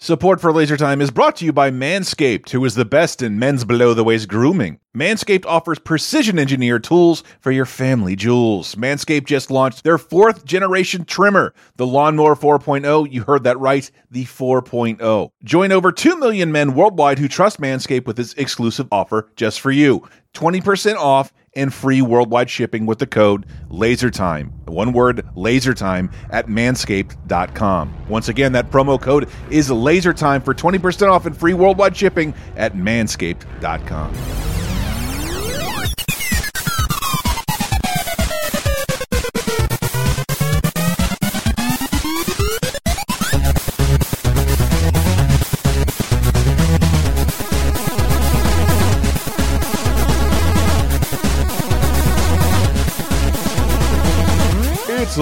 Support for Laser Time is brought to you by Manscaped, who is the best in men's below the waist grooming. Manscaped offers precision engineered tools for your family jewels. Manscaped just launched their fourth generation trimmer, the Lawnmower 4.0. You heard that right, the 4.0. Join over 2 million men worldwide who trust Manscaped with this exclusive offer just for you 20% off and free worldwide shipping with the code LASERTIME. One word, LASERTIME at manscaped.com. Once again, that promo code is LASERTIME for 20% off and free worldwide shipping at manscaped.com.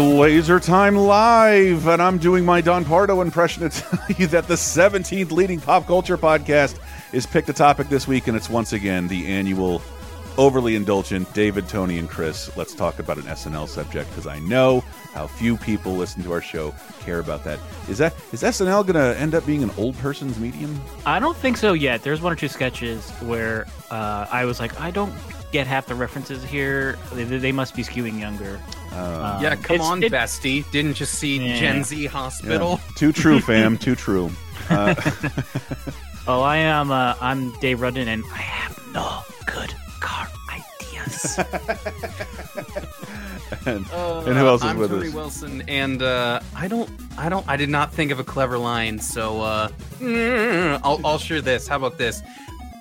Laser Time Live, and I'm doing my Don Pardo impression to tell you that the 17th leading pop culture podcast is picked a topic this week, and it's once again the annual overly indulgent David, Tony, and Chris. Let's talk about an SNL subject because I know how few people listen to our show care about that. Is that is SNL going to end up being an old person's medium? I don't think so yet. There's one or two sketches where uh, I was like, I don't get half the references here. They, they must be skewing younger. Um, Yeah, come on, it- bestie. Didn't you see Yeah. Gen Z Hospital? Too true, fam. Too true. Uh, Oh, I am. Uh, I'm Dave Rudden, and I have no good car ideas. and, Uh, and who else is I'm with Tony us? Wilson, and uh, I don't, I don't, I did not think of a clever line, so uh, mm, I'll, I'll share this. How about this?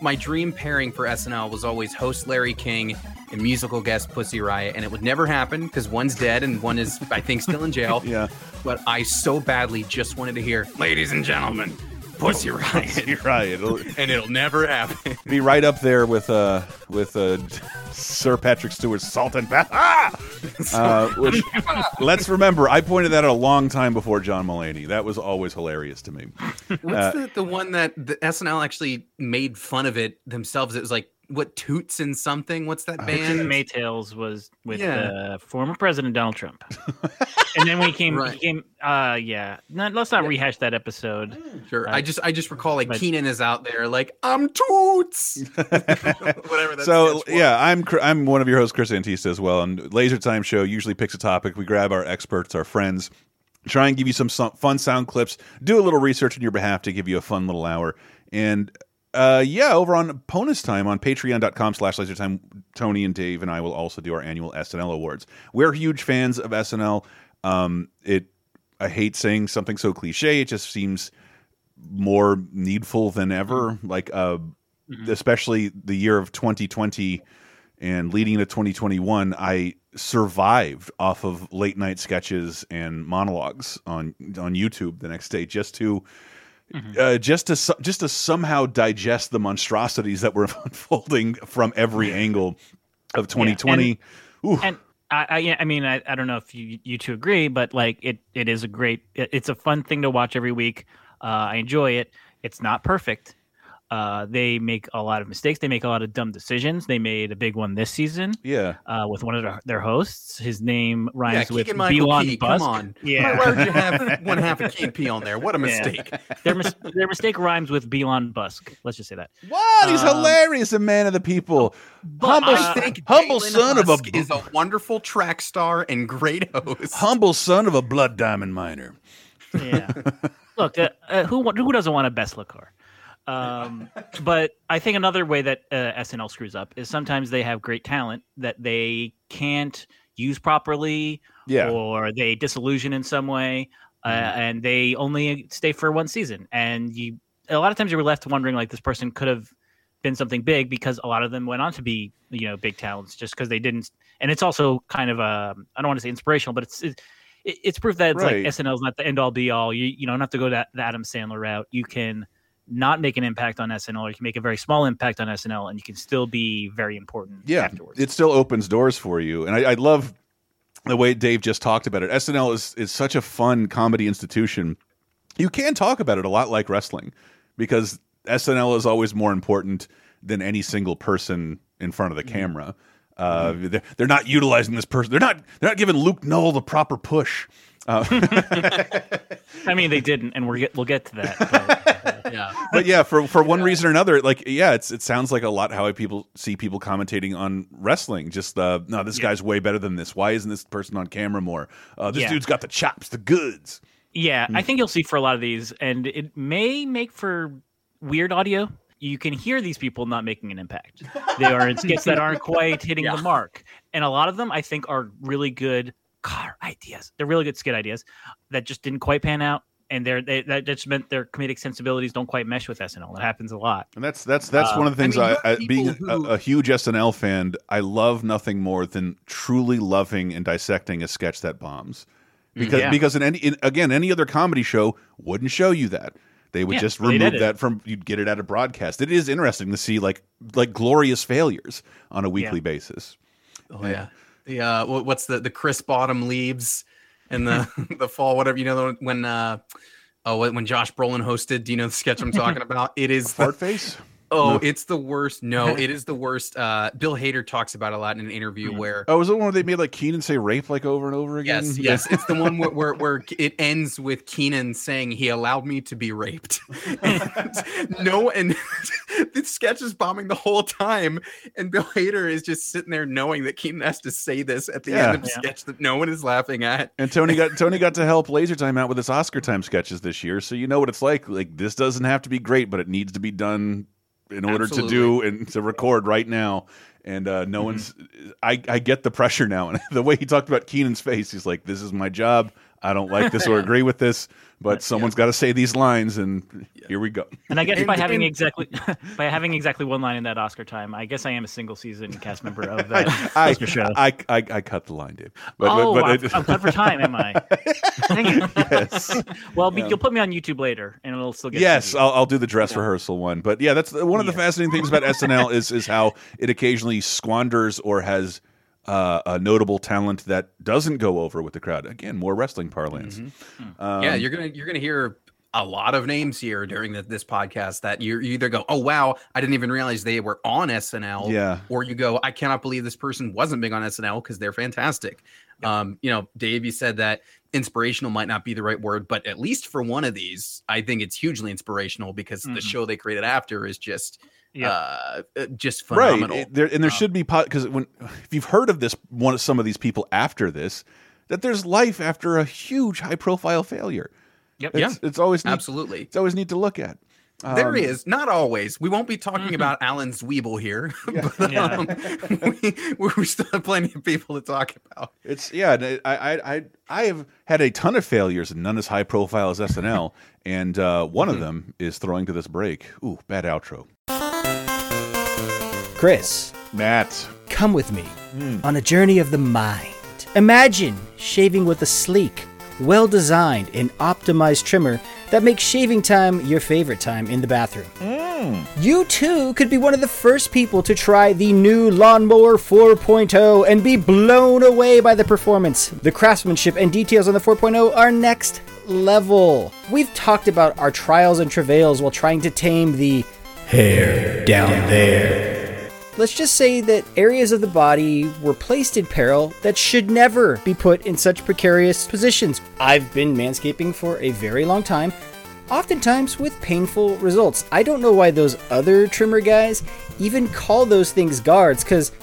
My dream pairing for SNL was always host Larry King and musical guest Pussy Riot, and it would never happen because one's dead and one is, I think, still in jail. Yeah. But I so badly just wanted to hear, ladies and gentlemen, Pussy Riot, You're right. It'll and it'll never happen. be right up there with uh with uh Sir Patrick Stewart's Salt and Pepper. Ah! Uh, which let's remember, I pointed that out a long time before John Mulaney. That was always hilarious to me. What's the, the one that the SNL actually made fun of it themselves? It was like what Toots and something. What's that band? Maytals was with Yeah. uh, former President Donald Trump, and then we came, Right. came. Uh, yeah. No, let's not rehash that episode. Sure. Uh, I just I just recall like but- Kenan is out there like I'm Toots. Whatever. That so yeah, I'm I'm one of your hosts, Chris Antista, as well. And Laser Time Show usually picks a topic. We grab our experts, our friends, try and give you some, some fun sound clips, do a little research on your behalf to give you a fun little hour. And uh, yeah, over on bonus time on patreon.com slash lasertime, Tony and Dave and I will also do our annual SNL awards. We're huge fans of SNL. Um, it I hate saying something so cliche. It just seems more needful than ever. Like uh, especially the year of 2020 and leading into 2021, I survived off of late night sketches and monologues on on YouTube the next day just to uh, just to just to somehow digest the monstrosities that were unfolding from every angle of 2020. Ooh. and I, I, yeah, I mean, I, I don't know if you you two agree, but like it, it is a great, it, it's a fun thing to watch every week. Uh, I enjoy it. It's not perfect. Uh, they make a lot of mistakes. They make a lot of dumb decisions. They made a big one this season yeah. uh, with one of their, their hosts. His name yeah, rhymes with Keegan Michael Belon Busk. Come on. Yeah. Why, why would you have one half of KP on there? What a Yeah. mistake. their, mis- their mistake rhymes with Belon Busk. Let's just say that. What? He's Um, hilarious, a man of the people. humble, I think humble Galen son of a Husk is a wonderful track star and great host. humble son of a blood diamond miner. Yeah. Look, uh, uh, who who doesn't want a best look car? Um, but I think another way that uh, SNL screws up is sometimes they have great talent that they can't use properly, Yeah. or they disillusion in some way, uh, and they only stay for one season. And you, a lot of times, you were left wondering like this person could have been something big because a lot of them went on to be you know big talents just because they didn't. And it's also kind of um, I don't want to say inspirational, but it's. it, it's proof that it's Right. like SNL is not the end all be all. You you don't have to go that the Adam Sandler route. You can not make an impact on SNL, or you can make a very small impact on SNL, and you can still be very important. yeah, afterwards. it still opens doors for you. And I, I love the way Dave just talked about it. SNL is is such a fun comedy institution. You can talk about it a lot like wrestling because SNL is always more important than any single person in front of the camera. Uh, they're, they're not utilizing this person. They're not. They're not giving Luke Null the proper push. Uh, I mean, they didn't, and we're get, we'll get to that. But, uh, Yeah. but yeah, for for one reason or another, like yeah, it's it sounds like a lot how I people see people commentating on wrestling. Just uh, no, this Yeah. guy's way better than this. Why isn't this person on camera more? Uh, this Yeah. dude's got the chops, the goods. yeah, Hmm. I think you'll see for a lot of these, and it may make for weird audio. You can hear these people not making an impact. They are in skits that aren't quite hitting Yeah. the mark, and a lot of them I think are really good car ideas. They're really good skit ideas that just didn't quite pan out, and they're they, that just meant their comedic sensibilities don't quite mesh with SNL. It happens a lot. And that's that's that's Uh, one of the I things mean, I, I, being people a, a huge SNL fan, I love nothing more than truly loving and dissecting a sketch that bombs. Because Yeah. because in any in, again any other comedy show wouldn't show you that. They would Yeah, just remove that from you'd get it out of broadcast. It is interesting to see like like glorious failures on a weekly basis. Oh yeah. The uh, what's the the crisp Bottom leaves and the the fall whatever you know when uh oh when when Josh Brolin hosted. Do you know the sketch I'm talking about? It is the, Fart face? Oh No. it's the worst. No, it is the worst. Uh, Bill Hader talks about it a lot in an interview Mhm. where. Oh, was it one where they made like Kenan say rape like over and over again? Yes, yes, it's the one where, where where it ends with Kenan saying he allowed me to be raped. And no, and the sketch is bombing the whole time, and Bill Hader is just sitting there knowing that Kenan has to say this at the Yeah. end of the Yeah. sketch that no one is laughing at. And Tony got Tony got to help Laser Time out with his Oscar time sketches this year, so you know what it's like. Like this doesn't have to be great, but it needs to be done in order to do and to record right now. And uh, no one's. I I get the pressure now, and the way he talked about Kenan's face, he's like, "This is my job. I don't like this or agree with this, but someone's got to say these lines, and here we go." And I guess And- by having and- exactly by having exactly one line in that Oscar time, I guess I am a single season cast member of that I, Oscar show. I, I I cut the line, Dave. But, oh, but, I'm, but I'm cut for time, am I? Dang it. yes. Well, be- you'll put me on YouTube later, and it'll still get. Yes, to I'll, I'll do the dress rehearsal one. But yeah, that's one of the fascinating things about SNL is is how it occasionally squanders or has uh, a notable talent that doesn't go over with the crowd. Again, more wrestling parlance. Um, yeah, you're gonna you're gonna hear a lot of names here during the, this podcast that you you either go, oh wow, I didn't even realize they were on SNL, Yeah. or you go, I cannot believe this person wasn't big on SNL because they're fantastic. Um, you know, Dave, you said that inspirational might not be the right word, but at least for one of these, I think it's hugely inspirational because the Mhm. show they created after is just Yeah. uh, just right. phenomenal. It- there, and there Um, should be because when if you've heard of this one of some of these people after this, that there's life after a huge high profile failure. Yep. It's, it's always neat, Absolutely. It's always neat to look at. There Um, is not always. We won't be talking Mhm. about Alan Zweibel here, Yeah. but Yeah. um, we, we still have plenty of people to talk about. It's yeah. I I I I have had a ton of failures, and none as high profile as SNL. And uh, one of them is throwing to this break. Ooh, bad outro. Chris, Matt. come with me hmm. on a journey of the mind. Imagine shaving with a sleek, well designed, and optimized trimmer that makes shaving time your favorite time in the bathroom. Hmm. You too could be one of the first people to try the new Lawnmower 4.0 and be blown away by the performance. The craftsmanship and details on the 4.0 are next level. We've talked about our trials and travails while trying to tame the hair down there. Let's just say that areas of the body were placed in peril that should never be put in such precarious positions. I've been manscaping for a very long time, oftentimes with painful results. I don't know why those other trimmer guys even call those things guards, because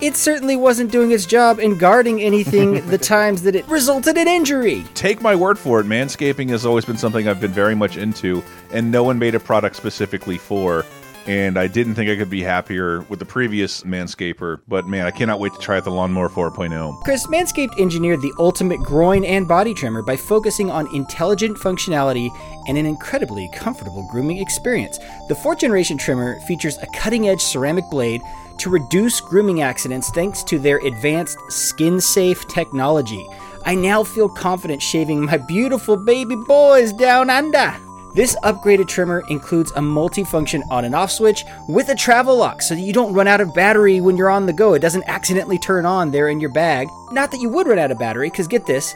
it certainly wasn't doing its job in guarding anything the times that it resulted in injury. Take my word for it. Manscaping has always been something I've been very much into, and no one made a product specifically for. And I didn't think I could be happier with the previous Manscaper, but man, I cannot wait to try out the Lawnmower 4.0. Chris, Manscaped engineered the ultimate groin and body trimmer by focusing on intelligent functionality and an incredibly comfortable grooming experience. The fourth generation trimmer features a cutting edge ceramic blade to reduce grooming accidents thanks to their advanced skin safe technology. I now feel confident shaving my beautiful baby boys down under. This upgraded trimmer includes a multifunction on and off switch with a travel lock so that you don't run out of battery when you're on the go. It doesn't accidentally turn on there in your bag. Not that you would run out of battery, because get this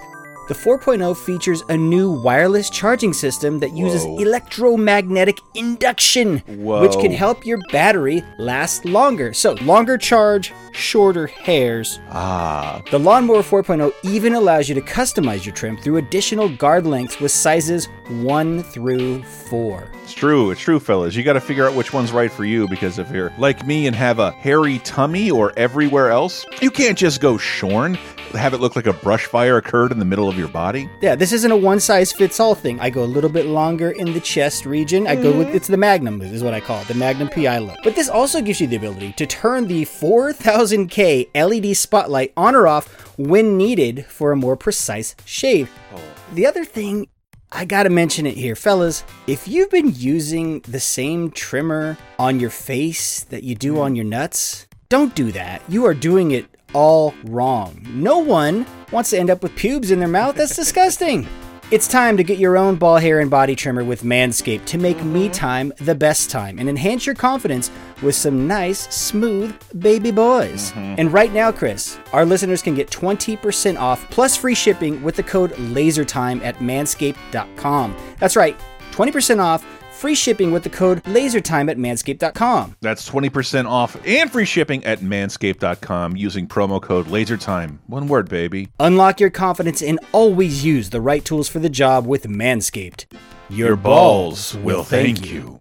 The 4.0 features a new wireless charging system that uses Whoa. electromagnetic induction, Whoa. which can help your battery last longer. So, longer charge, shorter hairs. Ah, The Lawnmower 4.0 even allows you to customize your trim through additional guard lengths with sizes 1 through 4. it's true. It's true, fellas. You got to figure out which one's right for you because if you're like me and have a hairy tummy or everywhere else, you can't just go shorn. Have it look like a brush fire occurred in the middle of your body. Yeah, this isn't a one size fits all thing. I go a little bit longer in the chest region. I go with mm-hmm. it's the Magnum is what I call it, the Magnum PI look. But this also gives you the ability to turn the 4000K LED E spotlight on or off when needed for a more precise shave. Oh. The other thing I gotta mention it here, fellas. If you've been using the same trimmer on your face that you do mm-hmm. on your nuts, don't do that. You are doing it all wrong. No one wants to end up with pubes in their mouth. That's disgusting. It's time to get your own ball hair and body trimmer with Manscaped to make me mm-hmm. time the best time and enhance your confidence with some nice, smooth baby boys. Mm-hmm. And right now, Chris, our listeners can get 20% off plus free shipping with the code LASERTIME at manscaped.com. That's right, 20% off, free shipping with the code LASERTIME at manscaped.com. That's 20% off and free shipping at manscaped.com using promo code LASERTIME. One word, baby. Unlock your confidence and always use the right tools for the job with Manscaped. Your, Your balls will thank you.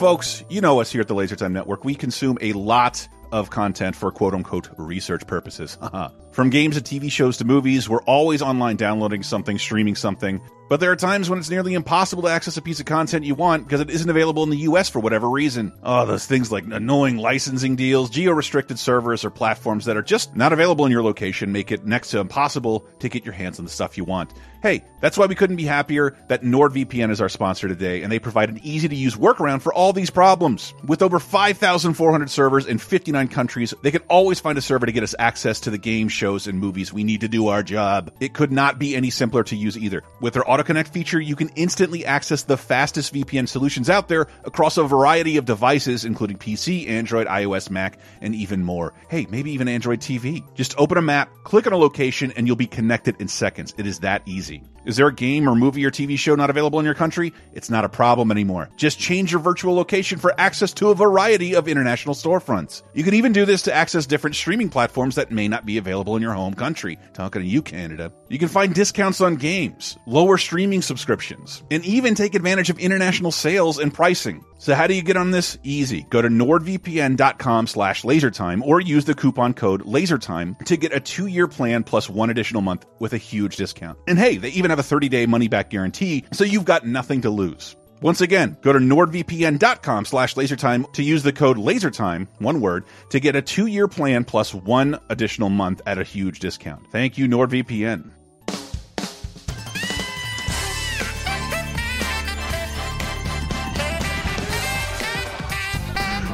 Folks, you know us here at the Laser Time Network. We consume a lot of content for quote unquote research purposes. From games to TV shows to movies, we're always online downloading something, streaming something. But there are times when it's nearly impossible to access a piece of content you want because it isn't available in the US for whatever reason. Oh, those things like annoying licensing deals, geo restricted servers, or platforms that are just not available in your location make it next to impossible to get your hands on the stuff you want. Hey, that's why we couldn't be happier that NordVPN is our sponsor today, and they provide an easy to use workaround for all these problems. With over 5,400 servers in 59 countries, they can always find a server to get us access to the games, shows, and movies we need to do our job. It could not be any simpler to use either. With their AutoConnect feature, you can instantly access the fastest VPN solutions out there across a variety of devices, including PC, Android, iOS, Mac, and even more. Hey, maybe even Android TV. Just open a map, click on a location, and you'll be connected in seconds. It is that easy. Is there a game or movie or TV show not available in your country? It's not a problem anymore. Just change your virtual location for access to a variety of international storefronts. You can even do this to access different streaming platforms that may not be available in your home country. Talking to you, Canada. You can find discounts on games, lower streaming subscriptions, and even take advantage of international sales and pricing. So how do you get on this? Easy. Go to nordvpn.com slash lasertime or use the coupon code lasertime to get a two-year plan plus one additional month with a huge discount. And hey, they even have a 30-day money-back guarantee, so you've got nothing to lose. Once again, go to nordvpn.com slash lasertime to use the code lasertime, one word, to get a two-year plan plus one additional month at a huge discount. Thank you, NordVPN.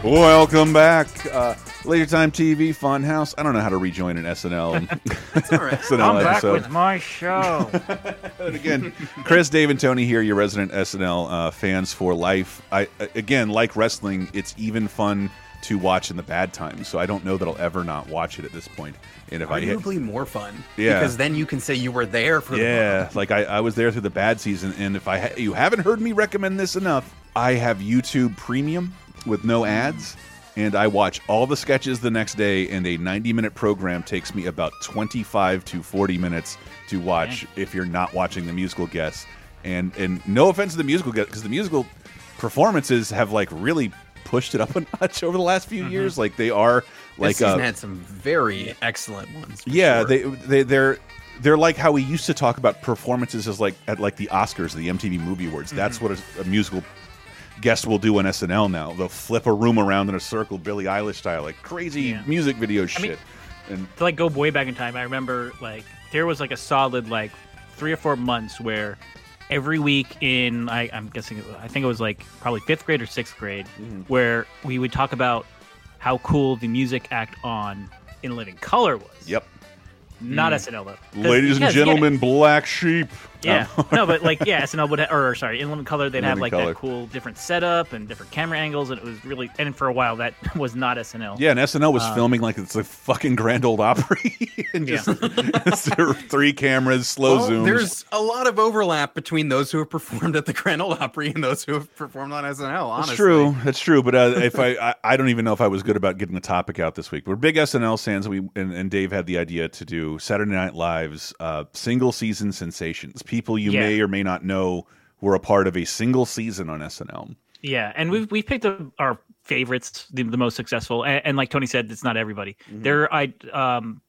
Welcome back. Uh, Laser Time TV Funhouse. I don't know how to rejoin an SNL, all right. SNL I'm back episode. with my show. And again, Chris, Dave, and Tony here, your resident SNL uh, fans for life. I again, like wrestling, it's even fun to watch in the bad times. So I don't know that I'll ever not watch it at this point. And if I hit, Arguably more fun. Yeah. Because then you can say you were there for the yeah, like I, I was there through the bad season, and if I ha you haven't heard me recommend this enough, I have YouTube Premium with no ads. And I watch all the sketches the next day, and a 90 minute program takes me about 25 to 40 minutes to watch if you're not watching the musical guests. And and no offense to the musical guests, because the musical performances have like really pushed it up a notch over the last few years. Like they are like This season uh, had some very excellent ones. yeah, sure. they they they're they're like how we used to talk about performances as like at like the Oscars, the MTV Movie Awards. Mm-hmm. That's what a, a musical guest will do on SNL now. They'll flip a room around in a circle, Billie Eilish style, like crazy Yeah. music video shit. mean- and to like go way back in time, I remember like there was like a solid like three or four months where every week in I, I'm guessing I think it was like probably fifth grade or sixth grade Mm-hmm. where we would talk about how cool the music act on In Living Color was. yep, Not SNL though. ladies and gentlemen, Black Sheep. Yeah, no, but like yeah, SNL would ha- or sorry, in Living Color they'd In have like Color. that cool different setup and different camera angles, and it was really and for a while that was not SNL. Yeah, and SNL was filming like it's a fucking Grand Ole Opry, and just three cameras, slow Well, zooms. there's a lot of overlap between those who have performed at the Grand Ole Opry and those who have performed on SNL. Honestly, That's true. That's true. But uh, if I, I, I don't even know if I was good about getting the topic out this week. We're big SNL fans. We and, and Dave had the idea to do Saturday Night Live's uh, single season sensations. People you Yeah. may or may not know were a part of a single season on SNL. Yeah, and we've we've picked up our favorites, the, the most successful, and, and like Tony said, it's not everybody. There, I um,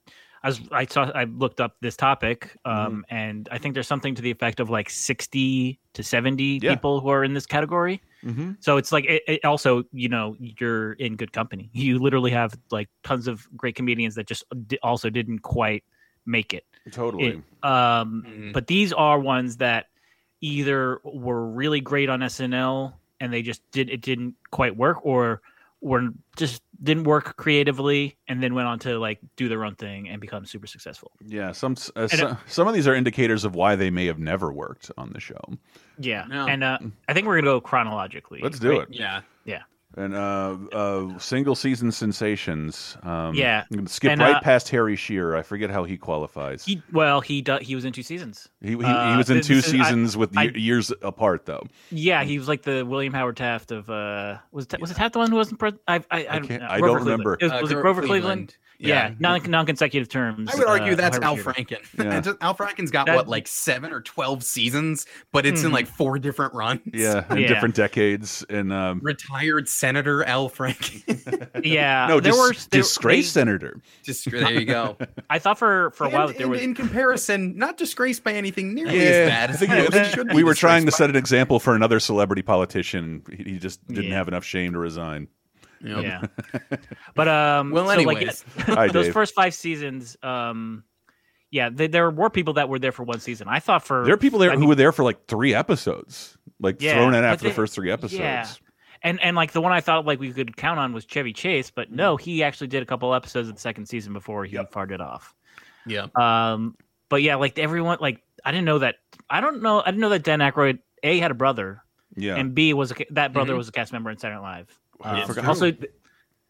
I was I saw I looked up this topic, um, and I think there's something to the effect of like sixty to seventy Yeah. people who are in this category. Mm-hmm. So it's like it, it also, you know, you're in good company. You literally have like tons of great comedians that just also didn't quite make it. Totally. It, um, Mhm. But these are ones that either were really great on SNL and they just did it didn't quite work, or were just didn't work creatively and then went on to like do their own thing and become super successful. yeah. Some uh, And, some, some of these are indicators of why they may have never worked on the show. Yeah, Yeah. and uh, I think we're gonna go chronologically. Let's do right? it. Yeah, yeah. And uh, uh, single season sensations. Um, Yeah. Skip And, right uh, past Harry Shearer. I forget how he qualifies. He He well, he do, he was in two seasons. he, he, uh, was in two is- I- seasons with I- ye- years apart, though. Yeah, he was like the William Howard Taft of uh was was it Taft the one who wasn't president? I I, I, don't, can't- uh, I don't remember. It was, Uh, was it Gro- Grover Cleveland? Yeah, non non consecutive terms. I would argue uh, that's Al Franken. Yeah. Just- Al Franken's got That- what, like seven or twelve seasons, but it's in Mhm. like four different runs. Yeah, in Yeah. different decades. And um, Retired Senator Al Franken. Yeah, no, there dis- were there, disgraced they- senator. Just there you go. I thought for for a while And- that there and was in comparison, not disgraced by anything nearly Yeah, as bad I think most we- should we were trying to set an example for another celebrity politician. He, he just didn't Yeah. have enough shame to resign. Yep. yeah, but um, Well, so, like, anyways. Hi, those Dave. first five seasons, um, yeah, they, there were people that were there for one season. I thought for There are people there I who mean- were there for like three episodes, like Yeah, thrown in after the first three episodes. yeah. and and like the one I thought like we could count on was Chevy Chase, but no, he actually did a couple episodes of the second season before he Yep. farted off. Yeah. Um, but yeah, like everyone, like I didn't know that. I don't know. I didn't know that Dan Aykroyd a had a brother, Yeah, and b was a, that brother Mhm. was a cast member in Saturday Night Live. I Um, also,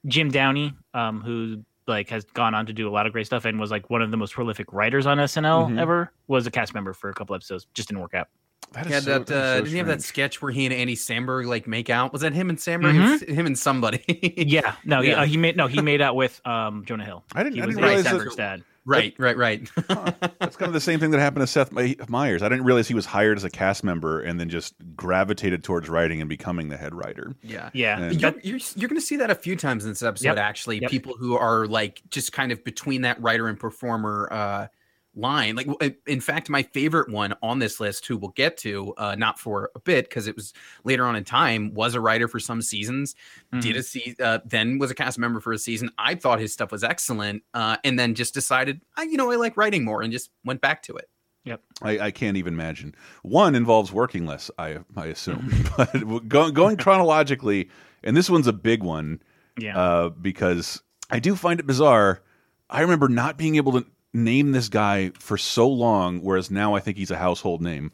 Jim Downey, um, who like has gone on to do a lot of great stuff and was like one of the most prolific writers on SNL Mhm. ever, was a cast member for a couple episodes. Just didn't work out. That is Yeah, so- that, that is uh, so did he have that sketch where he and Andy Samberg like make out? Was that him and Samberg? It was him and somebody. Yeah, no, He, uh, he made no, he made out with um, Jonah Hill. I didn't- He I was didn't Andy realize that- Samberg's dad. Right, right, right. That's kind of the same thing that happened to Seth My- Meyers. I didn't realize he was hired as a cast member and then just gravitated towards writing and becoming the head writer. yeah. Yeah, And- You're, you're, you're going to see that a few times in this episode, Yep. actually. Yep. People who are like just kind of between that writer and performer uh, line. Like, in fact, my favorite one on this list, who we'll get to, uh, not for a bit because it was later on in time, was a writer for some seasons. Mhm. Did a se- uh, then was a cast member for a season. I thought his stuff was excellent, uh, and then just decided, I, you know, I like writing more, and just went back to it. I, I can't even imagine. One involves working less, I I assume. but go, going chronologically, and this one's a big one yeah. uh, because I do find it bizarre. I remember not being able to name this guy for so long, whereas now I think he's a household name.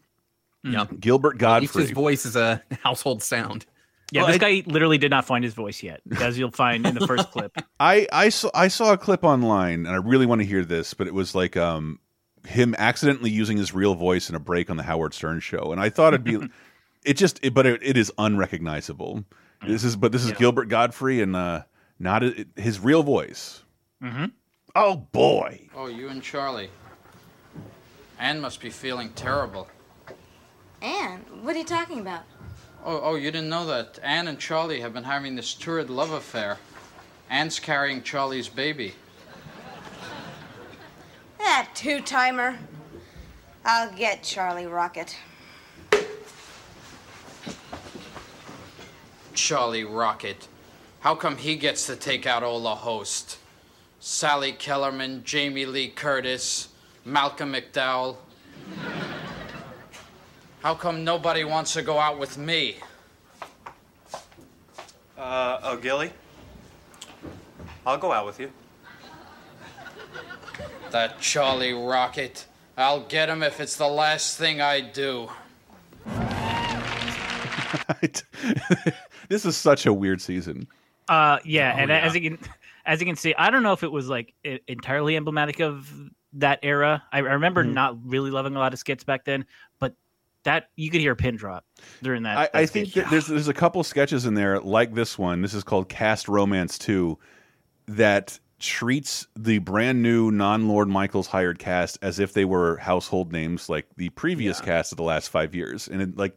Yeah. Gilbert At least Gottfried. his voice is a household sound. yeah, well, this I- guy literally did not find his voice yet, as you'll find in the first clip. I I saw I saw a clip online, and I really want to hear this, but it was like um him accidentally using his real voice in a break on the Howard Stern show, and I thought it'd be it just it, but it, it is unrecognizable. This is but this is Yeah. Gilbert Gottfried and uh not it, his real voice. hmm Oh boy. Oh, you and Charlie. Anne must be feeling terrible. Anne, what are you talking about? Oh, oh, you didn't know that. Anne and Charlie have been having this torrid love affair. Anne's carrying Charlie's baby. That two timer. I'll get Charlie Rocket. Charlie Rocket. How come he gets to take out all the hosts? Sally Kellerman, Jamie Lee Curtis, Malcolm McDowell. How come nobody wants to go out with me? Uh, oh, Gilly? I'll go out with you. That Charlie Rocket. I'll get him if it's the last thing I do. this is such a weird season. Uh, yeah, Oh, and yeah. as you can, as you can see, I don't know if it was like entirely emblematic of that era. I, remember Mhm. not really loving a lot of skits back then, but that you could hear a pin drop during that. I, that I think that there's there's a couple sketches in there like this one. This is called Cast Romance Two, that treats the brand new non Lorne Michaels hired cast as if they were household names like the previous cast of the last five years, and it, like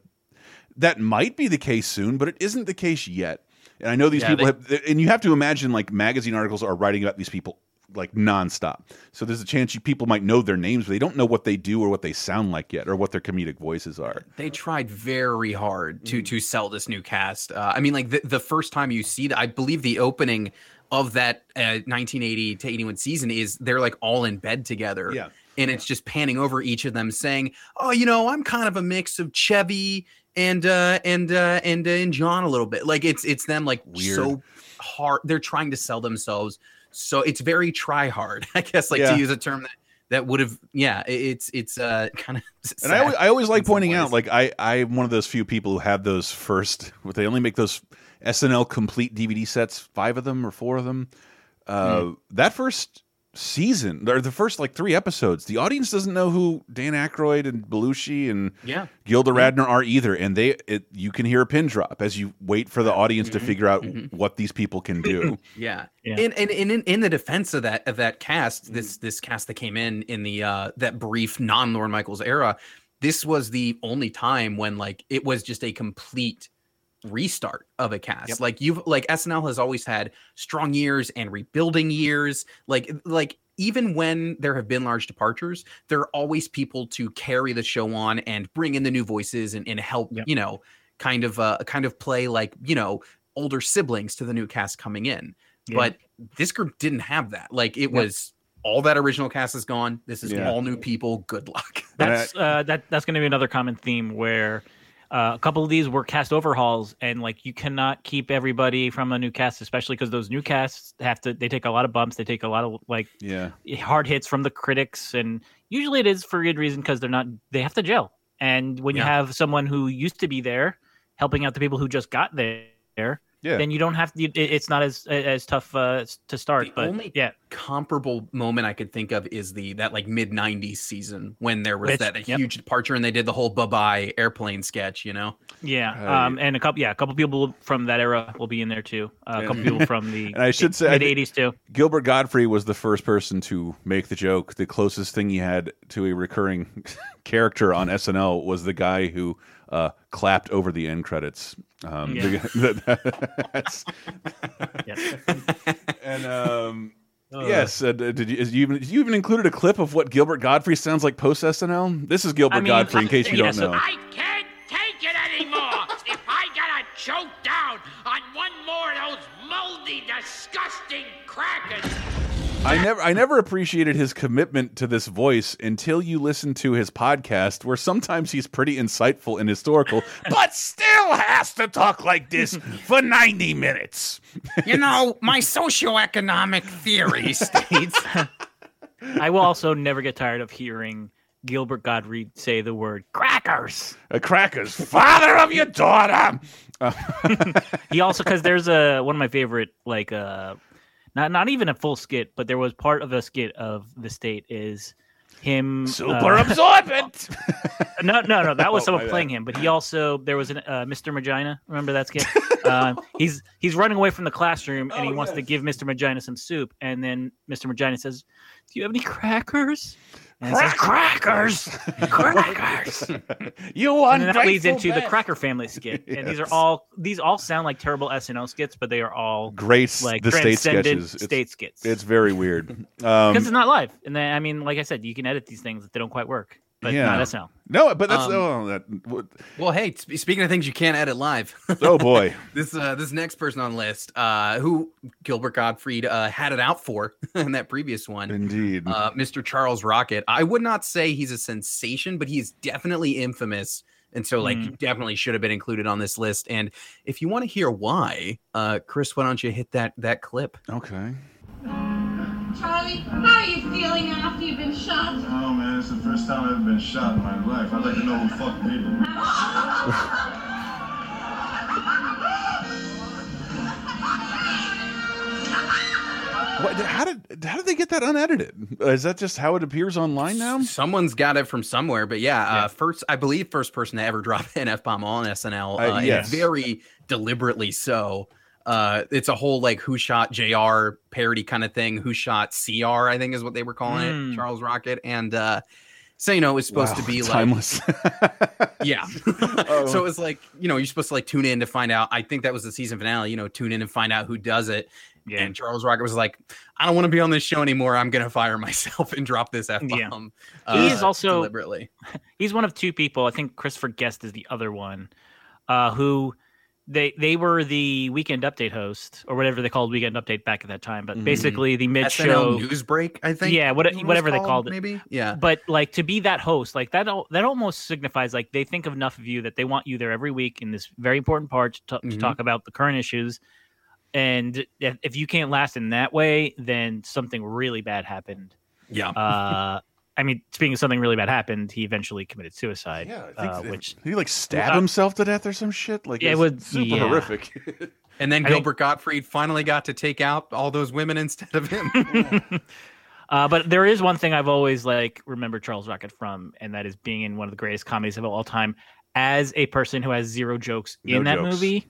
that might be the case soon, but it isn't the case yet. And I know these Yeah, people they- have, and you have to imagine like magazine articles are writing about these people like nonstop. So there's a chance you people might know their names, but they don't know what they do or what they sound like yet, or what their comedic voices are. They tried very hard to to sell this new cast. Uh, I mean, like the, the first time you see that, I believe the opening of that uh, 1980 to 81 season is they're like all in bed together. Yeah. And it's just panning over each of them saying, "Oh, you know, I'm kind of a mix of Chevy and uh and uh and uh, and John a little bit." Like it's it's them like Weird. so hard. They're trying to sell themselves. So it's very try hard, I guess, like Yeah. to use a term that that would have yeah, it's it's uh kind of And I always, I always like pointing out, like I, I'm one of those few people who have those first. They only make those SNL complete DVD sets, five of them or four of them. Uh, Hmm. That first season, or the first like three episodes, the audience doesn't know who Dan Aykroyd and Belushi and yeah. Gilda Radner are either, and they it, you can hear a pin drop as you wait for the audience to mm-hmm. figure out mm-hmm. what these people can do. Yeah. Yeah. And, and, and in, in the defense of that of that cast, mm-hmm. this this cast that came in in the uh that brief non Lorne Michaels era, this was the only time when like it was just a complete restart of a cast. Yep. Like you've like SNL has always had strong years and rebuilding years. Like like even when there have been large departures, there are always people to carry the show on and bring in the new voices and, and help, Yep. you know, kind of uh kind of play like, you know, older siblings to the new cast coming in. Yeah. But this group didn't have that. Like it was all that original cast is gone. This is Yeah. all new people. Good luck. That's uh, that that's going to be another common theme where uh, a couple of these were cast overhauls, and like you cannot keep everybody from a new cast, especially because those new casts have to they take a lot of bumps, they take a lot of like Yeah, hard hits from the critics, and usually it is for a good reason because they're not they have to gel. And when you have someone who used to be there helping out the people who just got there, yeah. then you don't have to. It's not as as tough uh, to start. The but only- yeah, Comparable moment I could think of is the that like mid '90s season when there was Which- that yep. huge departure and they did the whole bye bye airplane sketch. You know. Yeah, Uh, um, and a couple, yeah, a couple people from that era will be in there too. Uh, a couple people from the And I should say, mid '80s too. Gilbert Gottfried was the first person to make the joke. The closest thing he had to a recurring character on SNL was the guy who uh, clapped over the end credits. Um, Yeah. the- that's- Yes. and um, yes, uh, did you, is you even you even included a clip of what Gilbert Gottfried sounds like post SNL? This is Gilbert I mean, Gottfried, in case you yeah, don't so- know. I can't take it anymore. if I gotta choke down on one more of those moldy, disgusting crackers. I never I never appreciated his commitment to this voice until you listen to his podcast where sometimes he's pretty insightful and historical, but still has to talk like this for 90 minutes. you know, my socioeconomic theory states. I will also never get tired of hearing Gilbert Gottfried say the word crackers. A cracker's father of your daughter. He also because there's a one of my favorite like uh not not even a full skit, but there was part of a skit of the state is him Super uh, absorbent. no no no that was Oh, my someone bad. playing him, but he also there was an uh, Mr. Magina. Remember that skit? uh, he's he's running away from the classroom and he Oh, wants to give Mr. Magina some soup, and then Mr. Magina says, "Do you have any crackers?" Crackers, crackers. you and that leads into the. Cracker Family skit, and these are all these all sound like terrible SNL skits, but they are all Great like the state sketches. It's, state skits. it's very weird. because Um, it's not live, and then I mean, like I said, you can edit these things if they don't quite work, but Yeah. not SNL. no, but that's Um, oh, that, what- Well, hey, sp- speaking of things you can't edit live, oh boy. this uh, this next person on the list, uh, who Gilbert Gottfried uh, had it out for in that previous one, Indeed. uh, Mr. Charles Rocket. I would not say he's a sensation, but he's definitely infamous. And so, like, Mm. definitely should have been included on this list. And if you want to hear why, uh, Chris, why don't you hit that that clip? okay. Charlie Charlie, how are you feeling after you've been shot? Oh man, it's the first time I've ever been shot in my life. I'd like to know who fucked me. What, how did how did they get that unedited? Is that just how it appears online now? Someone's got it from somewhere, but yeah, Uh, first I believe first person to ever drop an f bomb on SNL, Uh, uh, yes. very deliberately so. Uh, it's a whole like who shot Jr. parody kind of thing. Who shot Cr? I think is what they were calling Hmm. it, Charles Rocket, and uh, so you know it was supposed Wow, to be like timeless. yeah. so it was like, you know, you're supposed to like tune in to find out. I think that was the season finale, you know, tune in and find out who does it. Yeah. And Charles Rocket was like, I don't want to be on this show anymore. I'm going to fire myself and drop this F Yeah. bomb. he's also- deliberately. he's one of two people. I think Christopher Guest is the other one, uh, who they they were the weekend update host or whatever they called weekend update back at that time. But Mhm. basically, the mid show news break, I think. yeah, what, is it was whatever they called it. Maybe. Yeah. But like to be that host, like that, that almost signifies like they think of enough of you that they want you there every week in this very important part to, t- to Mhm. talk about the current issues. And if, if you can't last in that way, then something really bad happened. Yeah. Uh, I mean, speaking of something really bad happened, he eventually committed suicide, Yeah, I think uh, that- which he like stabbed Uh, himself to death or some shit. Like Yeah, it it was would- super yeah. horrific. and then I think- Gilbert Gottfried finally got to take out all those women instead of him. Uh, but there is one thing I've always like remembered Charles Rocket from, and that is being in one of the greatest comedies of all time as a person who has zero jokes No in that jokes. movie.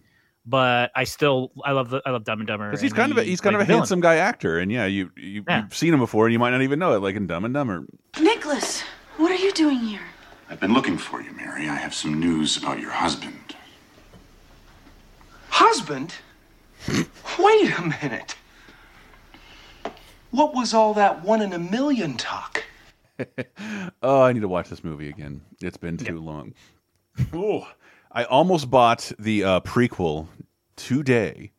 But I still I love the I love Dumb and Dumber. Because he's and kind of a, he's kind of a villain. handsome guy actor, and yeah, you, you Yeah. you've seen him before, and you might not even know it, like in Dumb and Dumber. Nicholas, what are you doing here? I've been looking for you, Mary. I have some news about your husband. Husband? Wait a minute. What was all that one in a million talk? Oh, I need to watch this movie again. It's been too long. Oh, I almost bought the uh, prequel today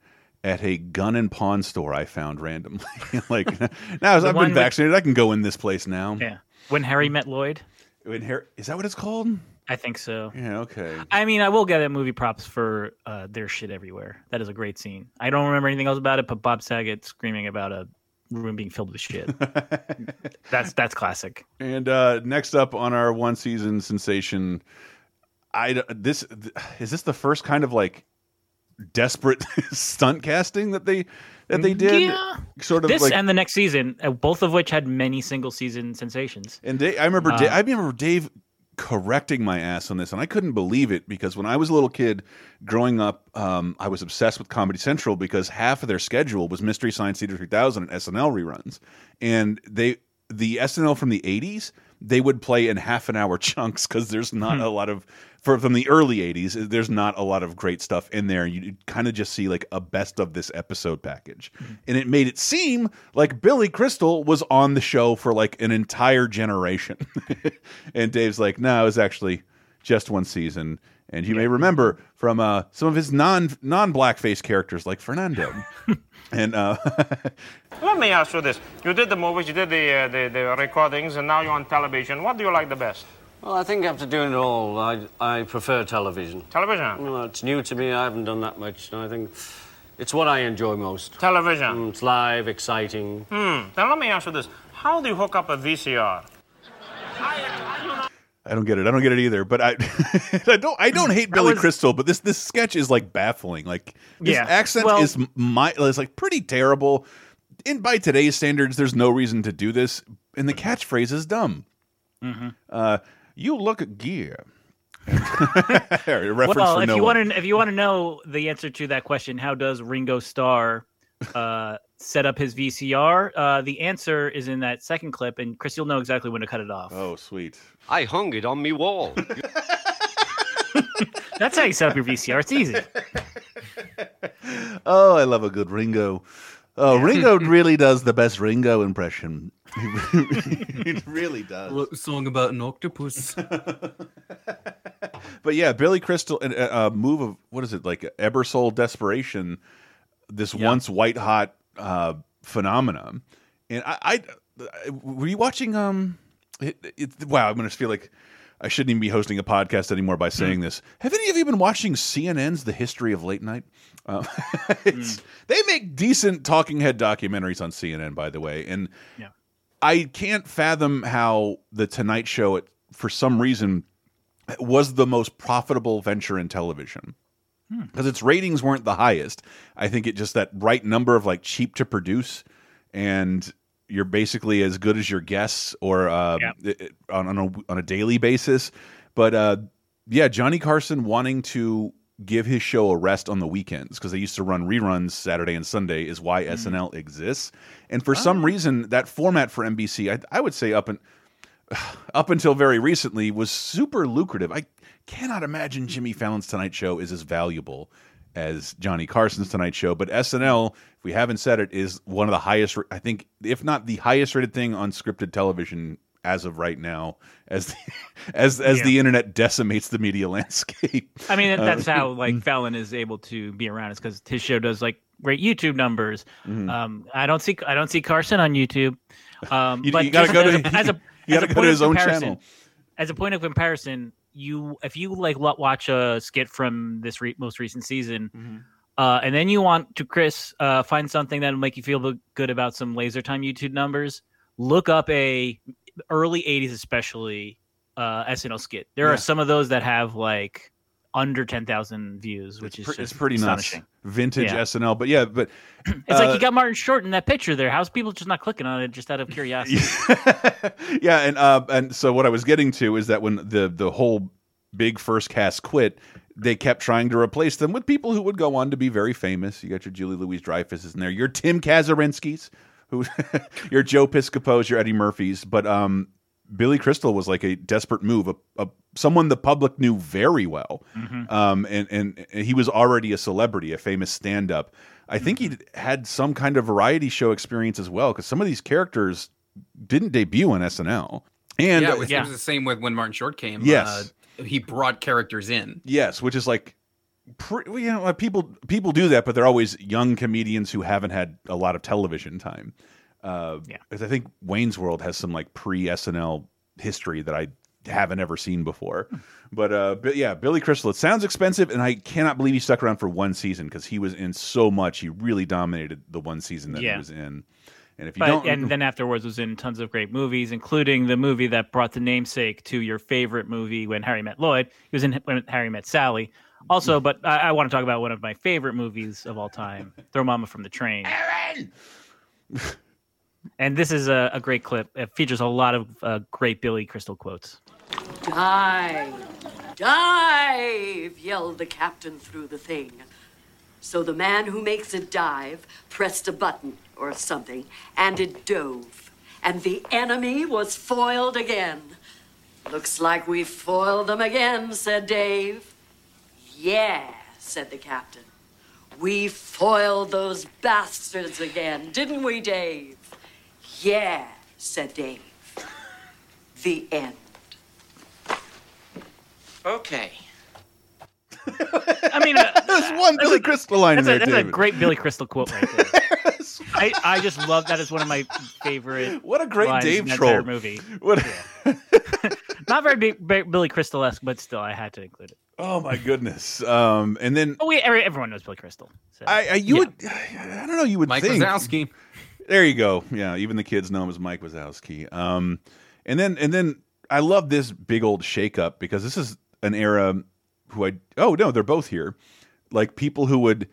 at a gun and pawn store I found randomly. like now, as I've been with- vaccinated, I can go in this place now. Yeah, when Harry met Lloyd. When Har- Is that what it's called? I think so. Yeah. Okay. I mean, I will get a movie props for uh, their shit everywhere. That is a great scene. I don't remember anything else about it, but Bob Saget screaming about a room being filled with shit. that's that's classic. And uh, next up on our one season sensation, I d- this is this the first kind of like desperate stunt casting that they that they did. Yeah. Sort of This like and the next season, uh, both of which had many single season sensations. And Dave, I remember, Uh, Da- I remember Dave correcting my ass on this, and I couldn't believe it because when I was a little kid growing up, um, I was obsessed with Comedy Central because half of their schedule was Mystery Science Theater 3000 and SNL reruns, and they the SNL from the 80s they would play in half an hour chunks because there's not Hmm. a lot of for from the early 80s there's not a lot of great stuff in there you kind of just see like a best of this episode package Hmm. and it made it seem like billy crystal was on the show for like an entire generation and dave's like no it was actually just one season and you may remember from uh, some of his non non blackface characters like fernando and uh, Let me ask you this: You did the movies, you did the, uh, the the recordings, and now you're on television. What do you like the best? Well, I think after doing it all, I, I prefer television. Television. Well, it's new to me. I haven't done that much, and I think it's what I enjoy most. Television. Mm, it's live, exciting. Hmm. Then let me ask you this: How do you hook up a VCR? I don't get it. I don't get it either. But I, I don't. I don't hate Billy was- Crystal. But this this sketch is like baffling. Like this Yeah. accent Well- is my is like pretty terrible. And by today's standards, there's no reason to do this. And the catchphrase is dumb. Mm-hmm. Uh, you look at gear. well, if no you want to, if you want to know the answer to that question, how does Ringo Starr uh, set up his VCR? Uh, the answer is in that second clip, and Chris, you'll know exactly when to cut it off. Oh, sweet. I hung it on me wall. That's how you set up your VCR. It's easy. Oh, I love a good Ringo. Oh, Ringo really does the best Ringo impression. it really does. song about an octopus. But yeah, Billy Crystal, a uh, uh, move of what is it like Ebersol desperation? This once white hot uh, phenomenon, and I, I, were you watching? Um, it, it, wow, I'm gonna feel like I shouldn't even be hosting a podcast anymore by saying this. Have any of you been watching CNN's The History of Late Night? Hmm. it's, They make decent talking head documentaries on CNN, by the way, and Yeah. I can't fathom how the Tonight Show, for some reason, was the most profitable venture in television Hmm. because its ratings weren't the highest. I think it just that right number of like cheap to produce, and you're basically as good as your guests or uh, it- it- on on a, on a daily basis. But uh, yeah, Johnny Carson wanting to give his show a rest on the weekends because they used to run reruns Saturday and Sunday is why SNL exists. And for some reason, that format for NBC, I, I would say up and up until very recently was super lucrative. I cannot imagine Jimmy Fallon's Tonight Show is as valuable as Johnny Carson's Tonight Show, but SNL, if we haven't said it, is one of the highest. I think, if not the highest rated thing on scripted television as of right now, as the, as as Yeah. the internet decimates the media landscape. I mean, Uh, that's how like Fallon is able to be around. Is because his show does like great YouTube numbers. Mhm. Um, I don't see I don't see Carson on YouTube. Um, You- but you gotta go to- as a, as a, you as gotta a go to point of his own comparison- channel. As a point of comparison, you if you like watch a skit from this re- most recent season. Mm-hmm. Uh, and then you want to, Chris, uh, find something that'll make you feel good about some laser time YouTube numbers. Look up a early '80s, especially uh, SNL skit. There Yeah. are some of those that have like under 10,000 views, which is Pre- just it's pretty nuts. Vintage Yeah. SNL, but yeah, but It's like uh, you got Martin Short in that picture there. How's people just not clicking on it just out of curiosity? yeah, and uh, and so what I was getting to is that when the the whole big first cast quit, they kept trying to replace them with people who would go on to be very famous. You got your Julia Louis-Dreyfus in there, your Tim Kazurinskys, who your Joe Piscopos, your Eddie Murphys, but um. Billy Crystal was like a desperate move, a, a someone the public knew very well, Mhm. um, and, and and he was already a celebrity, a famous stand-up. I think he had some kind of variety show experience as well, because some of these characters didn't debut on SNL. And yeah, it was, it was the same with when Martin Short came. Yes. uh, he brought characters in. yes, which is like, pre, you know, people people do that, but they're always young comedians who haven't had a lot of television time. Uh, yeah, I think Wayne's World has some like pre SNL history that I haven't ever seen before. But uh, but yeah, Billy Crystal. It sounds expensive, and I cannot believe he stuck around for one season because he was in so much. He really dominated the one season that he was in. And if you But, don't, and then afterwards was in tons of great movies, including the movie that brought the namesake to your favorite movie, When Harry Met Lloyd. He was in When Harry Met Sally. Also, but I, I want to talk about one of my favorite movies of all time, Throw Mama from the Train. And this is a, a great clip. It features a lot of uh, great Billy Crystal quotes. Dive! Dive! yelled the captain through the thing. So the man who makes it dive pressed a button or something, and it dove. And the enemy was foiled again. Looks like we foiled them again, said Dave. Yeah, said the captain. We foiled those bastards again, didn't we, Dave? Yeah, said Dave. The end. Okay. I mean, uh, there's one Billy Crystal line in that's, there, a, that's a great Billy Crystal quote right there. I, I just love that. Is one of my favorite. What a great lines Dave in troll. movie. What? Not very big, big Billy Crystal esque, but still, I had to include it. Oh my goodness. Um, and then Oh, we everyone knows Billy Crystal. So. I, I you would I don't know you would Mike think Wazowski. There you go. Yeah, even the kids know him as Mike Wazowski. Um, and then and then I love this big old shakeup because this is an era who I oh no they're both here, like people who would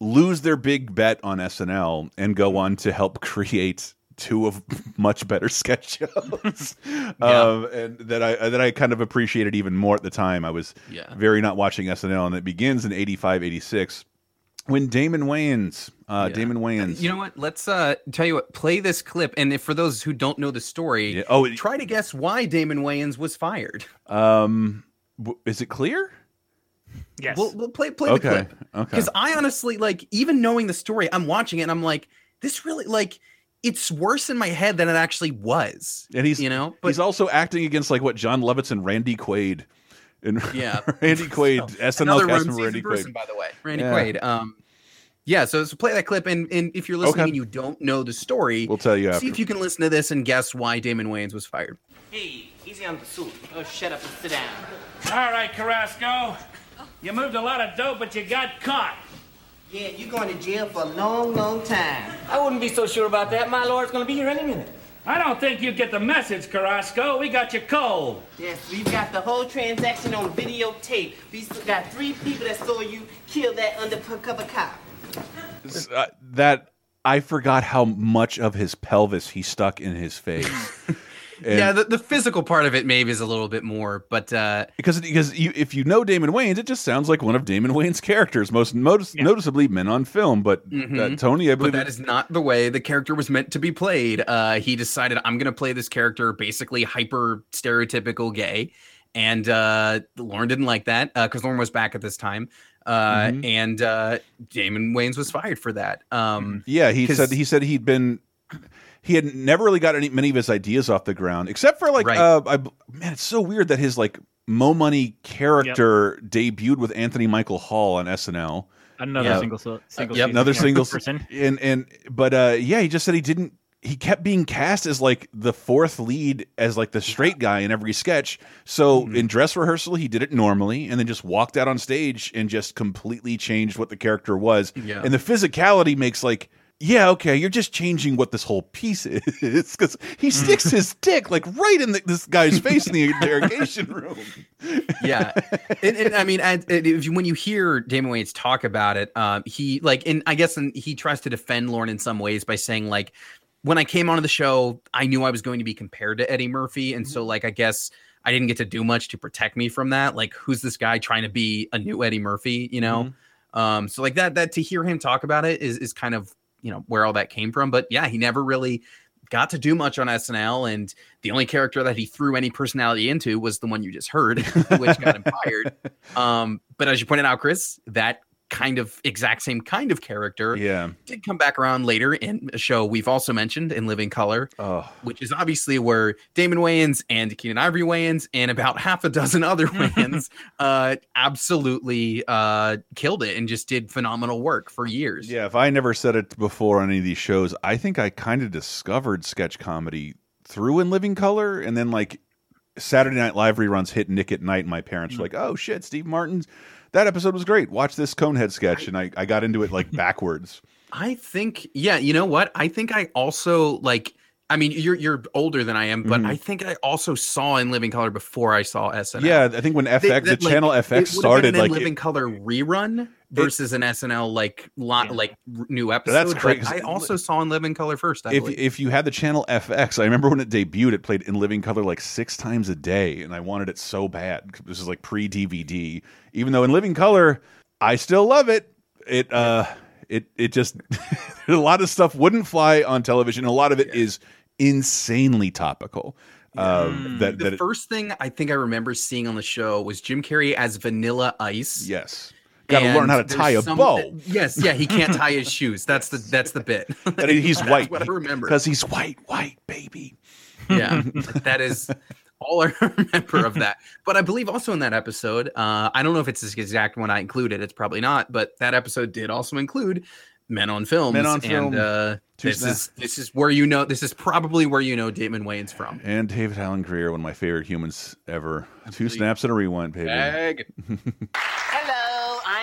lose their big bet on SNL and go on to help create two of much better sketch shows um, and that I that I kind of appreciated even more at the time I was Yeah. very not watching SNL and it begins in 85 86 when Damon Wayans uh, Yeah. Damon Wayans You know what? Let's uh tell you what. Play this clip, and if for those who don't know the story, oh, try to guess why Damon Wayans was fired. um w- is it clear Yes. We'll, we'll play play Okay, the clip. okay. Because I honestly like even knowing the story, I'm watching it and I'm like, this really like it's worse in my head than it actually was. and he's you know, he's also acting against like what John Lovitz and Randy Quaid and Yeah. Randy Quaid SNL Another cast member Randy person, Quaid by the way. Randy Yeah. Quaid. Um yeah, so, so play that clip and, and if you're listening Okay. and you don't know the story, We'll tell you see after. if you can listen to this and guess why Damon Wayans was fired. Hey, Easy on the suit. Oh, shut up and sit down. All right, Carrasco. You moved a lot of dope, but you got caught. Yeah, you're going to jail for a long, long time. I wouldn't be so sure about that. My lawyer's going to be here any minute. I don't think you get the message, Carrasco. We got you cold. Yes, we've got the whole transaction on videotape. We've got three people that saw you kill that undercover cop. uh, that I forgot how much of his pelvis he stuck in his face. And- yeah, the, the physical part of it maybe is a little bit more, but uh, because because you, if you know Damon Wayans, it just sounds like one of Damon Wayans' characters, most notice, noticeably Men on Film. But uh, Mhm. Tony, I but that is not the way the character was meant to be played. Uh, he decided I'm going to play this character basically hyper stereotypical gay, and uh, Lorne didn't like that because Lorne was back at this time, uh, Mhm. and uh, Damon Wayans was fired for that. Um, Yeah, he said he said he'd been he had never really got any many of his ideas off the ground, except for like Right. uh, I, man, it's so weird that his like Mo Money character debuted with Anthony Michael Hall on SNL. Another Yeah. single so- single yep, another single person. and and but uh yeah, he just said he didn't. He kept being cast as like the fourth lead as like the straight guy in every sketch. So Mm-hmm. in dress rehearsal, he did it normally, and then just walked out on stage and just completely changed what the character was. Yeah. And the physicality makes like. Yeah, okay. You're just changing what this whole piece is because he sticks his dick like right in the, this guy's face in the interrogation room. yeah, and, and I mean, and, and if you, when you hear Damon Wayans talk about it, um, he like, and I guess and he tries to defend Lorne in some ways by saying like, when I came onto the show, I knew I was going to be compared to Eddie Murphy, and so like, I guess I didn't get to do much to protect me from that. Like, who's this guy trying to be a new Eddie Murphy? You know, um, so like that that to hear him talk about it is is kind of you know where all that came from. But yeah, he never really got to do much on SNL, and the only character that he threw any personality into was the one you just heard, which got him fired. Um, but as you pointed out, Chris, that kind of exact same kind of character Yeah. did come back around later in a show we've also mentioned in Living Color, Oh. which is obviously where Damon Wayans and Keenen Ivory Wayans and about half a dozen other Wayans uh, absolutely uh, killed it and just did phenomenal work for years. Yeah, if I never said it before on any of these shows, I think I kind of discovered sketch comedy through In Living Color, and then like Saturday Night Live reruns hit Nick at Night, and my parents were like, "Oh shit, Steve Martin's that episode was great. Watch this Conehead sketch," and I I got into it like backwards. I think, yeah, you know what? I think I also like. I mean, you're you're older than I am, but Mhm. I think I also saw in Living Color before I saw SNL. Yeah, I think when FX, the that, like, channel FX started, like Living it- Color rerun versus an SNL like lot like new episode. That's but crazy. I also saw in Living Color first. I if believe. if you had the channel FX, I remember when it debuted, it played in living color like six times a day, and I wanted it so bad. This is like pre DVD. Even though in living color, I still love it. It uh, it it just a lot of stuff wouldn't fly on television. A lot of it is insanely topical. Um, that the that it- first thing I think I remember seeing on the show was Jim Carrey as Vanilla Ice. Yes. Gotta learn how to tie a some- bow. Yes, yeah, he can't tie his shoes. That's the that's the bit. and he's That's white. What I remember because he's white, white baby. yeah that is all i remember of that but i believe also in that episode uh i don't know if it's the exact one i included it's probably not but that episode did also include men on film Men on and Film. uh Two this snaps. is this is where you know this is probably where you know damon wayans from And David Alan Grier, one of my favorite humans ever. Two snaps and a rewind, baby. Hello,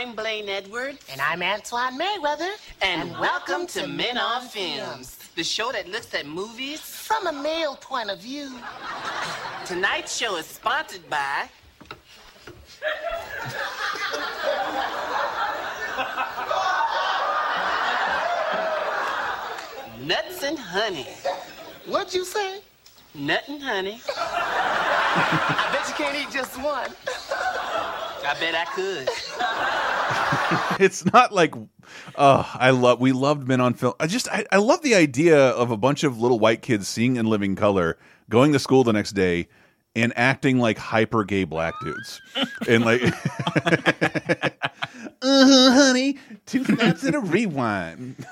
I'm Blaine Edward. And I'm Antoine Merriweather. And, welcome to Men on Films, the show that looks at movies from a male point of view. Tonight's show is sponsored by. Nuts and honey. What'd you say? Nut and honey. I bet you can't eat just one. I bet I could. it's not like oh i love we loved men on film. I just I, I love the idea of a bunch of little white kids seeing in living color going to school the next day and acting like hyper gay black dudes. And like uh honey. Two snaps and a rewind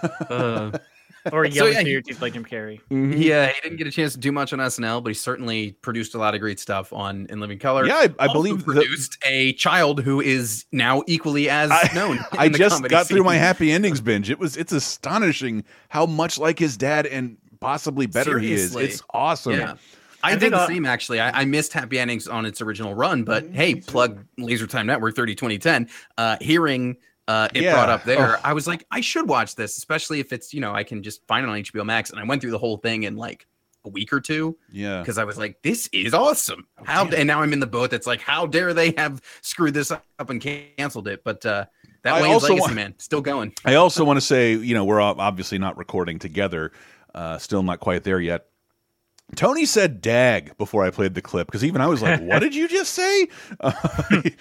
or So, yelling yeah, through he- your teeth like Jim Carrey. yeah he didn't get a chance to do much on snl but he certainly produced a lot of great stuff on in living color Yeah, I- I Also believe the- produced a child who is now equally as known i the just comedy got through my happy endings binge it was it's astonishing how much like his dad and possibly better he is it's awesome Yeah. I, I did think, the uh, same actually. I, I missed Happy Endings on its original run, but hey, plug Laser Time Network 30 2010. Uh, hearing uh, it Yeah. brought up there, Oh. I was like, I should watch this, especially if it's you know I can just find it on HBO Max. And I went through the whole thing in like a week or two Yeah. because I was like, this is awesome. How and now I'm in the boat that's like, how dare they have screwed this up and canceled it? But uh, that I Wayne's legacy want- man still going. I also want to say, you know, we're obviously not recording together, uh, still not quite there yet. Tony said "dag" before I played the clip because even I was like, "What did you just say?" Uh,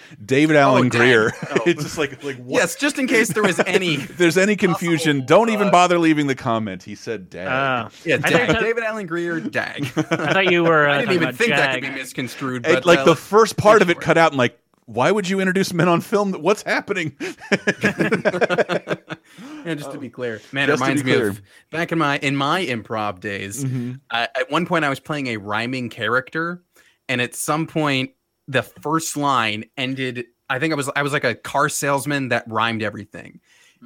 David Alan dag. Grier. Oh. it's just like, like what? Yes, just in case there was any. there's any confusion, don't even bother leaving the comment. He said "dag." Uh, Yeah, Dag, thought- David Alan Grier, Dag. I thought you were. Uh, I didn't even about think that could be misconstrued. It- like uh, the first part of it cut out, and like, why would you introduce men on film? What's happening? yeah, just to be clear, man, Just it reminds me of back in my in my improv days. Mhm. I, at one point, I was playing a rhyming character, and at some point, the first line ended. I think I was I was like a car salesman that rhymed everything,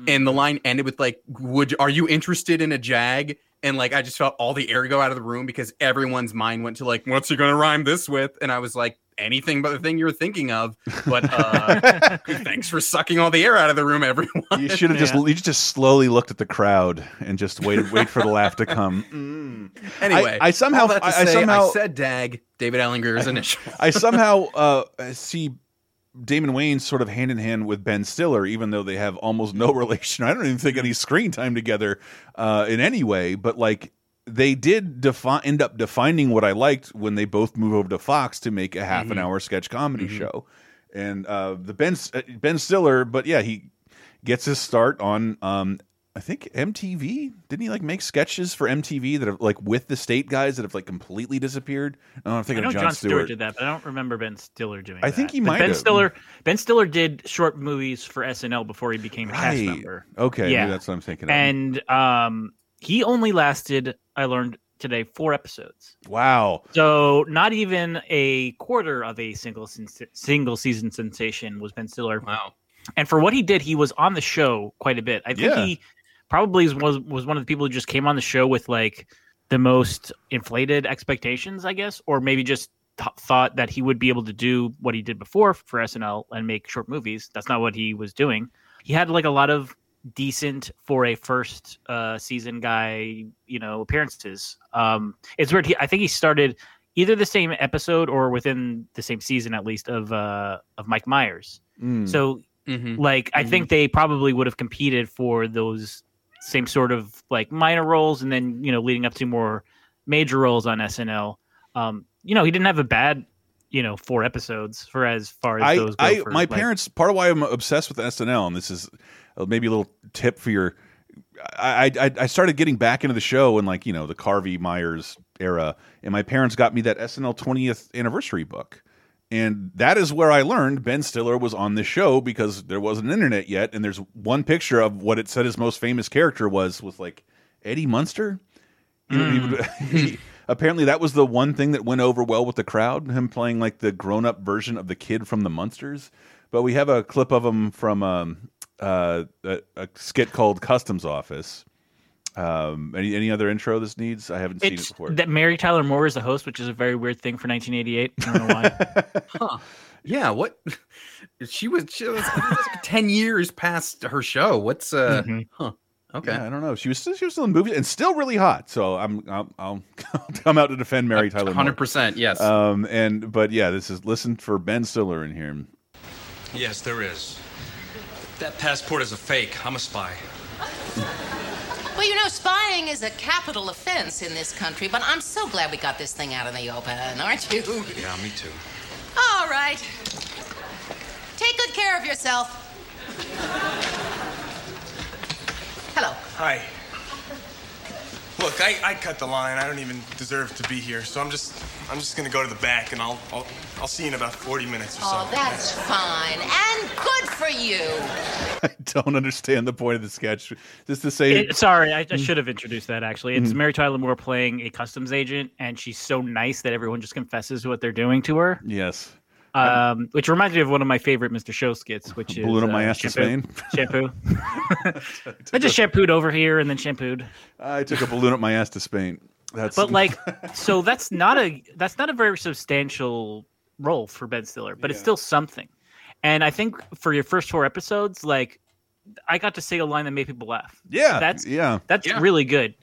and the line ended with like, "Would are you interested in a jag?" And like I just felt all the air go out of the room because everyone's mind went to like, "What's he gonna rhyme this with?" And I was like, "Anything but the thing you're thinking of." But uh, thanks for sucking all the air out of the room, everyone. You should have just you just slowly looked at the crowd and just waited wait for the laugh to come. Mm. Anyway, I, I somehow all that to I, I somehow I said Dag, David Alan Grier's initial. I somehow uh, see Damon Wayne sort of hand in hand with Ben Stiller, even though they have almost no relation. I don't even think any screen time together uh, in any way. But like they did defi end up defining what I liked when they both moved over to Fox to make a half an Mhm. hour sketch comedy Mhm. show. And uh, the Ben uh, Ben Stiller, but yeah, he gets his start on um, I think MTV. Didn't he like make sketches for MTV that have like with the state guys that have like completely disappeared? No, I'm I thinking know of John, Jon Stewart. did that, but I don't remember Ben Stiller doing. I think he But might Ben have. Stiller. Ben Stiller did short movies for SNL before he became a cast member. Okay, Yeah. that's what I'm thinking. Of. And um, he only lasted. I learned today four episodes. wow, So not even a quarter of a single sens- single season sensation was Ben Stiller. Wow. And for what he did, he was on the show quite a bit. I think Yeah. he probably was was one of the people who just came on the show with like the most inflated expectations, I guess, or maybe just th- thought that he would be able to do what he did before for SNL and make short movies. That's not what he was doing. He had like a lot of decent for a first uh, season guy, you know, appearances. Um, it's weird. He, I think he started either the same episode or within the same season at least of uh, of Mike Myers. Mm. So Mhm. like I think they probably would have competed for those same sort of like minor roles and then you know leading up to more major roles on SNL. Um, you know, he didn't have a bad you know four episodes for as far as I, those go. I for, my like- parents. Part of why I'm obsessed with SNL, and this is maybe a little tip for your. I, I I started getting back into the show in like you know the Carvey Myers era, and my parents got me that SNL 20th anniversary book. And that is where I learned Ben Stiller was on this show because there wasn't internet yet. And there's one picture of what it said his most famous character was with like Eddie Munster. Know, he apparently that was the one thing that went over well with the crowd. Him playing like the grown up version of the kid from the Munsters. But we have a clip of him from um, uh, a, a skit called Customs Office. Um, any any other intro this needs? I haven't seen it before. that Mary Tyler Moore is the host, which is a very weird thing for 1988. I don't know why. Huh. Yeah, what she was she was like 10 years past her show. What's uh Mhm. huh. Okay. Yeah, I don't know. She was still, she was still in movies and still really hot. So I'm I'll, I'll come out to defend Mary Tyler. Moore. 100%, yes. Um, and but yeah, this is listen for Ben Stiller in here. Yes, there is. That passport is a fake. I'm a spy. Well, you know, spying is a capital offense in this country, but I'm so glad we got this thing out in the open, aren't you? Yeah, me too. All right. Take good care of yourself. Hello. Hi. Look, I, I cut the line. I don't even deserve to be here, so I'm just I'm just gonna go to the back, and I'll I'll, I'll see you in about 40 minutes or so. Oh, that's fine. And good for you. I don't understand the point of the sketch. Just to say, It- sorry, I, I Mm. should have introduced that. Actually, it's Mhm. Mary Tyler Moore playing a customs agent, and she's so nice that everyone just confesses what they're doing to her. yes, Um, which reminds me of one of my favorite Mr. Show skits, which is Balloon on my uh, ass to shampoo. Spain? Shampoo. I just shampooed over here and then shampooed. I took a balloon up my ass to Spain. That's but like, so that's not a that's not a very substantial role for Ben Stiller, but it's still something. And I think for your first four episodes, like, I got to say a line that made people laugh. Yeah, that's yeah, that's Yeah. really good.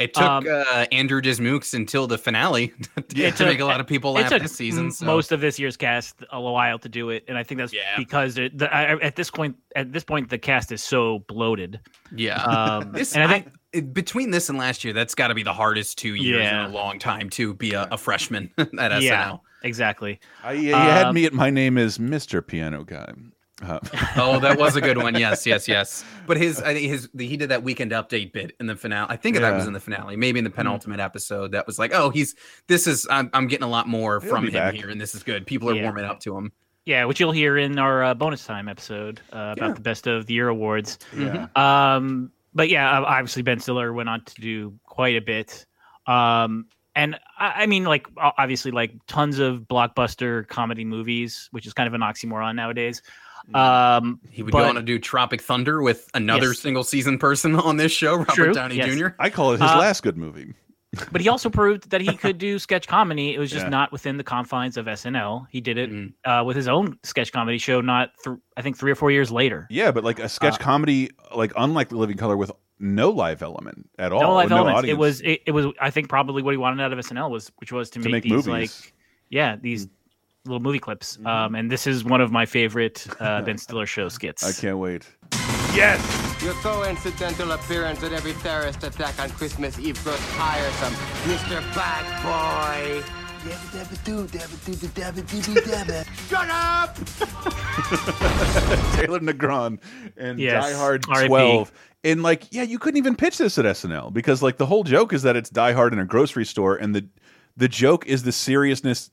It took Um, uh, Andrew Dismukes until the finale to, It to make a lot of people it laugh took this season. So. Most of this year's cast a while to do it, and I think that's because it, the, I, at this point, at this point, the cast is so bloated. Yeah. um, This, and I think I- between this and last year, that's got to be the hardest two years Yeah. in a long time to be a, a freshman at SNL. Yeah, exactly. I, you had Um, me at my name is Mr. Piano Guy. Uh, oh, that was a good one. Yes, yes, yes. But his, I think his, he did that weekend update bit in the finale. I think that was in the finale, maybe in the penultimate episode. That was like, oh, he's, this is, I'm, I'm getting a lot more He'll from him back. here, and this is good. People are Yeah. warming up to him. Yeah, which you'll hear in our uh, bonus time episode uh, about Yeah. the best of the year awards. Yeah. Um, but yeah, uh, obviously Ben Stiller went on to do quite a bit. Um, and I, I mean, like obviously, like tons of blockbuster comedy movies, which is kind of an oxymoron nowadays. Um, He would but- go on to do Tropic Thunder with another Yes. single season person on this show, Robert True, Downey yes. Jr. I call it his Uh, last good movie. but he also proved that he could do sketch comedy. It was just Yeah. not within the confines of SNL. He did it Mm. uh, with his own sketch comedy show. Not th- I think three or four years later. Yeah, but like a sketch Uh, comedy, like unlike The Living Color, with no live element at all. no live no elements. audience. It was it, it was I think probably what he wanted out of SNL was which was to, To make, make these movies. like yeah these little movie clips. Um, and this is one of my favorite uh, Ben Stiller show skits. I can't wait. Yes! Your coincidental appearance at every terrorist attack on Christmas Eve grows tiresome, Mr. Bad Boy. Shut up! Taylor Negron and Yes, Die Hard R.I.P.. 12. And like, yeah, you couldn't even pitch this at SNL because like the whole joke is that it's Die Hard in a grocery store, and the the joke is the seriousness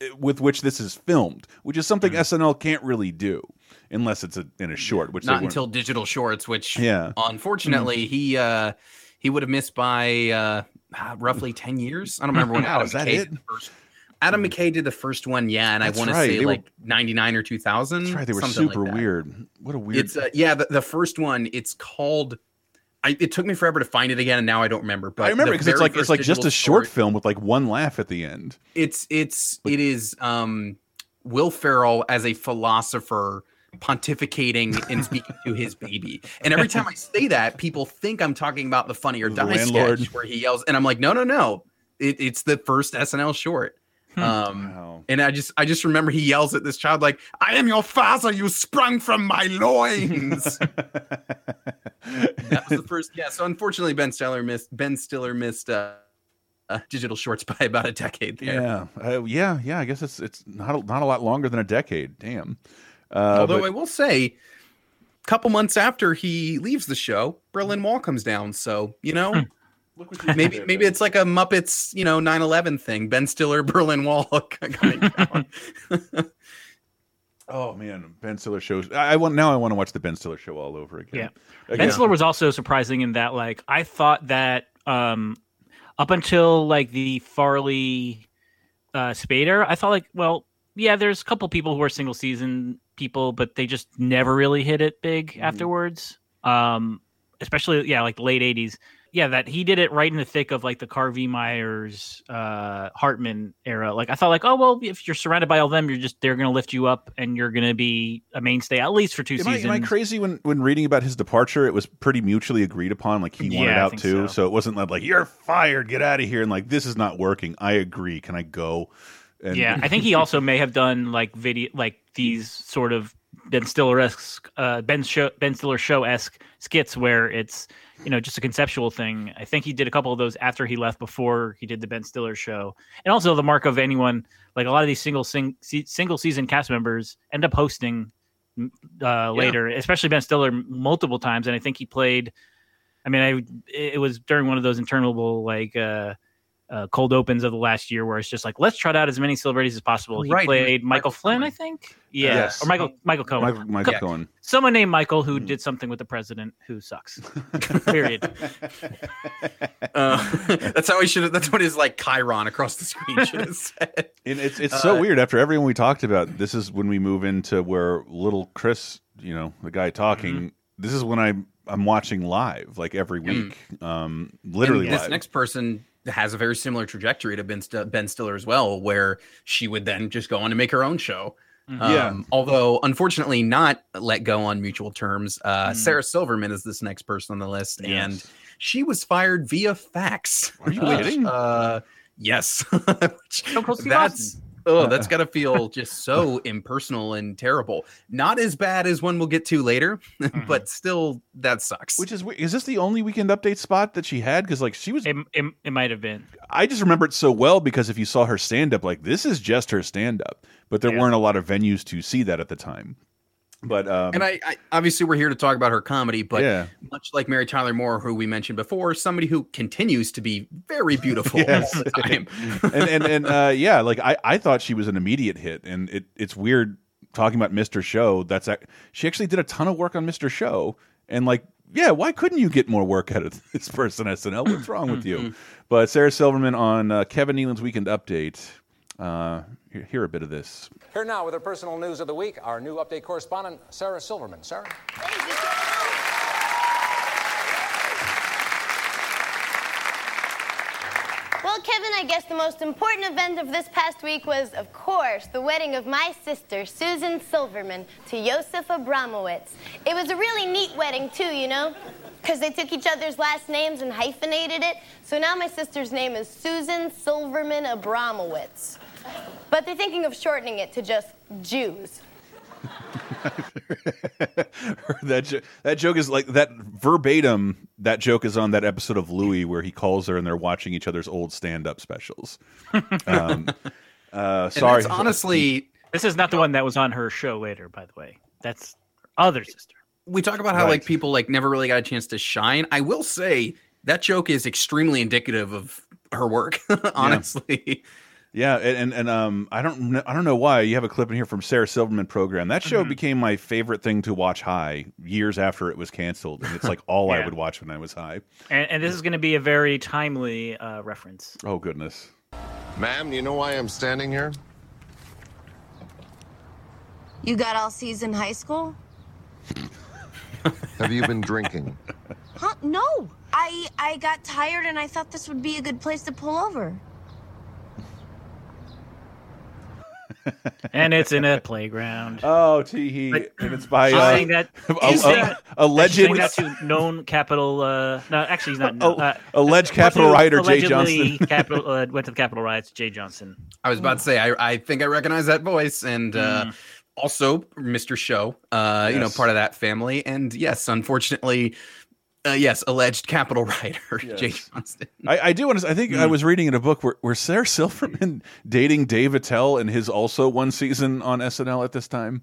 eh, with which this is filmed, which is something SNL can't really do unless it's a, in a short. Which Not until digital shorts, which Yeah. unfortunately he uh he would have missed by uh roughly 10 years. I don't remember when Adam is that it? first Adam McKay did the first one, yeah, and That's I want to say they were- like 99 or 2000. That's right, they were something like super weird. What a weird. It's uh, yeah, the, the first one. It's called. I, it took me forever to find it again, and now I don't remember. But I remember because it's like it's like just a short film with like one laugh at the end. It's it's it is um Will Ferrell as a philosopher pontificating and speaking to his baby. And every time I say that, people think I'm talking about the Funny or The Die sketch where he yells, and I'm like, no, no, no. It, it's the first SNL short. Um, and I just I just remember he yells at this child like, "I am your father. You sprung from my loins." that was the first. Yeah. So unfortunately, Ben Stiller missed. Ben Stiller missed uh, uh, digital shorts by about a decade there. Yeah, uh, yeah, yeah. I guess it's it's not a, not a lot longer than a decade. Damn. Uh, Although but- I will say, a couple months after he leaves the show, Berlin Wall comes down. So you know, maybe maybe it's like a Muppets, you know, 9/11 thing. Ben Stiller, Berlin Wall. Oh man, Ben Stiller shows. I, I want now. I want to watch the Ben Stiller show all over again. Yeah. Again. Ben Stiller was also surprising in that, like, I thought that um, up until like the Farley uh, Spader, I thought like, well, yeah, there's a couple people who are single season people, but they just never really hit it big Mm-hmm. afterwards. Um, especially yeah, like the late '80s. Yeah, that he did it right in the thick of like the Carvey Myers, uh, Hartman era. Like I thought, like, oh well, if you're surrounded by all them, you're just they're gonna lift you up, and you're gonna be a mainstay at least for two Am I, seasons. am I crazy when when reading about his departure? It was pretty mutually agreed upon. Like he wanted Yeah, out too, so. it wasn't like, like you're fired, get out of here, and like this is not working. I agree. Can I go? And, yeah, I think he also may have done like video, like these sort of Ben Stiller esque, uh, Ben show, Ben Stiller show esque skits where it's you know just a conceptual thing. I think he did a couple of those after he left, before he did the Ben Stiller show, and also the mark of anyone like a lot of these single sing, se- single season cast members end up hosting uh, later, especially Ben Stiller multiple times, and I think he played. I mean, I it was during one of those interminable like. uh uh, cold opens of the last year where it's just like let's trot out as many celebrities as possible. He Right, played Michael Michael Flynn, I think. Yeah, Yes. or Michael Michael Cohen. Michael, Michael Co- Cohen. Someone named Michael who did something with the president who sucks. Period. Uh, that's how he should. That's what his like Chiron across the screen should have said. And it's it's so Uh, weird. After everyone we talked about, this is when we move into where little Chris, you know, the guy talking. Mm-hmm. This is when I'm I'm watching live, like every week, um, literally And this live. next person has a very similar trajectory to Ben, St- ben Stiller as well, where she would then just go on to make her own show. Mm-hmm. Um, Yeah. Although, unfortunately, not let go on mutual terms. Uh, Mm. Sarah Silverman is this next person on the list, Yes. and she was fired via fax. Are you Which, kidding? Uh, yes. Which- Steve that's oh, uh, that's got to feel just so impersonal and terrible. Not as bad as one we'll get to later, mm-hmm. but still, that sucks. Which is. Is this the only weekend update spot that she had? Because like she was, It, it, it might have been. I just remember it so well because if you saw her stand up, like this is just her stand up, but there Yeah. weren't a lot of venues to see that at the time. But um, and I, I obviously we're here to talk about her comedy, but Yeah. much like Mary Tyler Moore, who we mentioned before, somebody who continues to be very beautiful Yes. all the time. and and and uh, yeah, like I I thought she was an immediate hit, and it it's weird talking about Mr. Show. That's she actually did a ton of work on Mr. Show, and like yeah, why couldn't you get more work out of this person SNL? What's wrong with you? But Sarah Silverman on uh, Kevin Nealon's Weekend Update. Uh, hear, hear a bit of this. Here now with our personal news of the week, our new update correspondent, Sarah Silverman. Sarah? Well, Kevin, I guess the most important event of this past week was, of course, the wedding of my sister, Susan Silverman, to Josef Abramowitz. It was a really neat wedding, too, you know? Because they took each other's last names and hyphenated it. So now my sister's name is Susan Silverman Abramowitz. But they're thinking of shortening it to just Jews. that jo that joke is like that verbatim. That joke is on that episode of Louie where he calls her and they're watching each other's old stand up specials. Um, uh, sorry, that's honestly, This is not the one that was on her show later, by the way. That's her other sister. We talk about how Right. like people like never really got a chance to shine. I will say that joke is extremely indicative of her work. honestly, Yeah, and, and and um, I don't kn- I don't know why you have a clip in here from Sarah Silverman program. That show became my favorite thing to watch high years after it was canceled, and it's like all I would watch when I was high. And, and this is going to be a very timely uh, reference. Oh goodness. Ma'am, do you know why I'm standing here? You got all C's in high school? Have you been drinking? Huh? No. I I got tired and I thought this would be a good place to pull over. And it's in a playground. Oh, tee hee, and it's by She's uh, saying that, a- she's a- saying that- alleged she's that to known capital. Uh, no, actually, he's not. known, Oh, uh, alleged person Capitol who rioter Jay allegedly Johnston. Capital, uh, went to the Capitol riots. Jay Johnston. I was about to say I, I think I recognize that voice, and uh, also Mr. Show, uh, you know, part of that family. And yes, unfortunately, uh, yes, alleged Capitol writer Jay Johnston. I, I do want to. I think I was reading in a book where, where Sarah Silverman dating Dave Attell in his also one season on SNL at this time.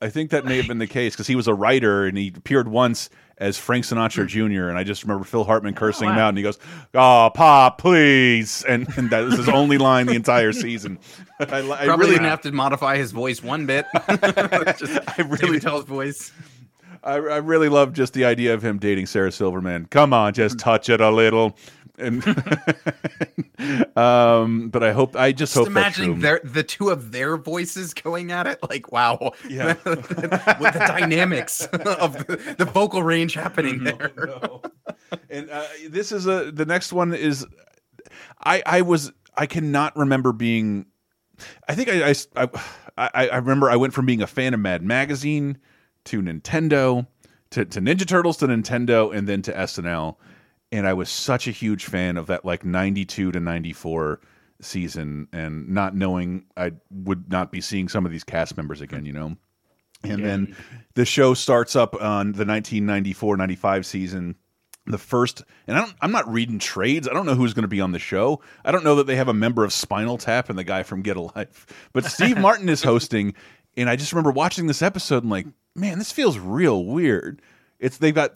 I think that may have been the case because he was a writer and he appeared once as Frank Sinatra hmm. Jr. And I just remember Phil Hartman oh, cursing him wow. out and he goes, ah, "Oh, Pop, please!" And, and that was his only line the entire season. I, I Probably really didn't have to modify his voice one bit. Just I really tell his voice. I, I really love just the idea of him dating Sarah Silverman. Come on, just touch it a little. And um, but I hope I just, Just hope that's imagining their the two of their voices going at it. Like, wow, Yeah. with the dynamics of the, the vocal range happening there. and uh, this is a the next one is I I was I cannot remember being I think I I I, I remember I went from being a fan of Mad Magazine to Nintendo to, to Ninja Turtles to Nintendo and then to SNL and I was such a huge fan of that like 92 to 94 season and not knowing I would not be seeing some of these cast members again, you know. And then the show starts up on the 1994-95 season. The first, and I don't, I'm not reading trades. I don't know who's going to be on the show. I don't know that they have a member of Spinal Tap and the guy from Get a Life. But Steve Martin is hosting, and I just remember watching this episode and like, man, this feels real weird. It's they've got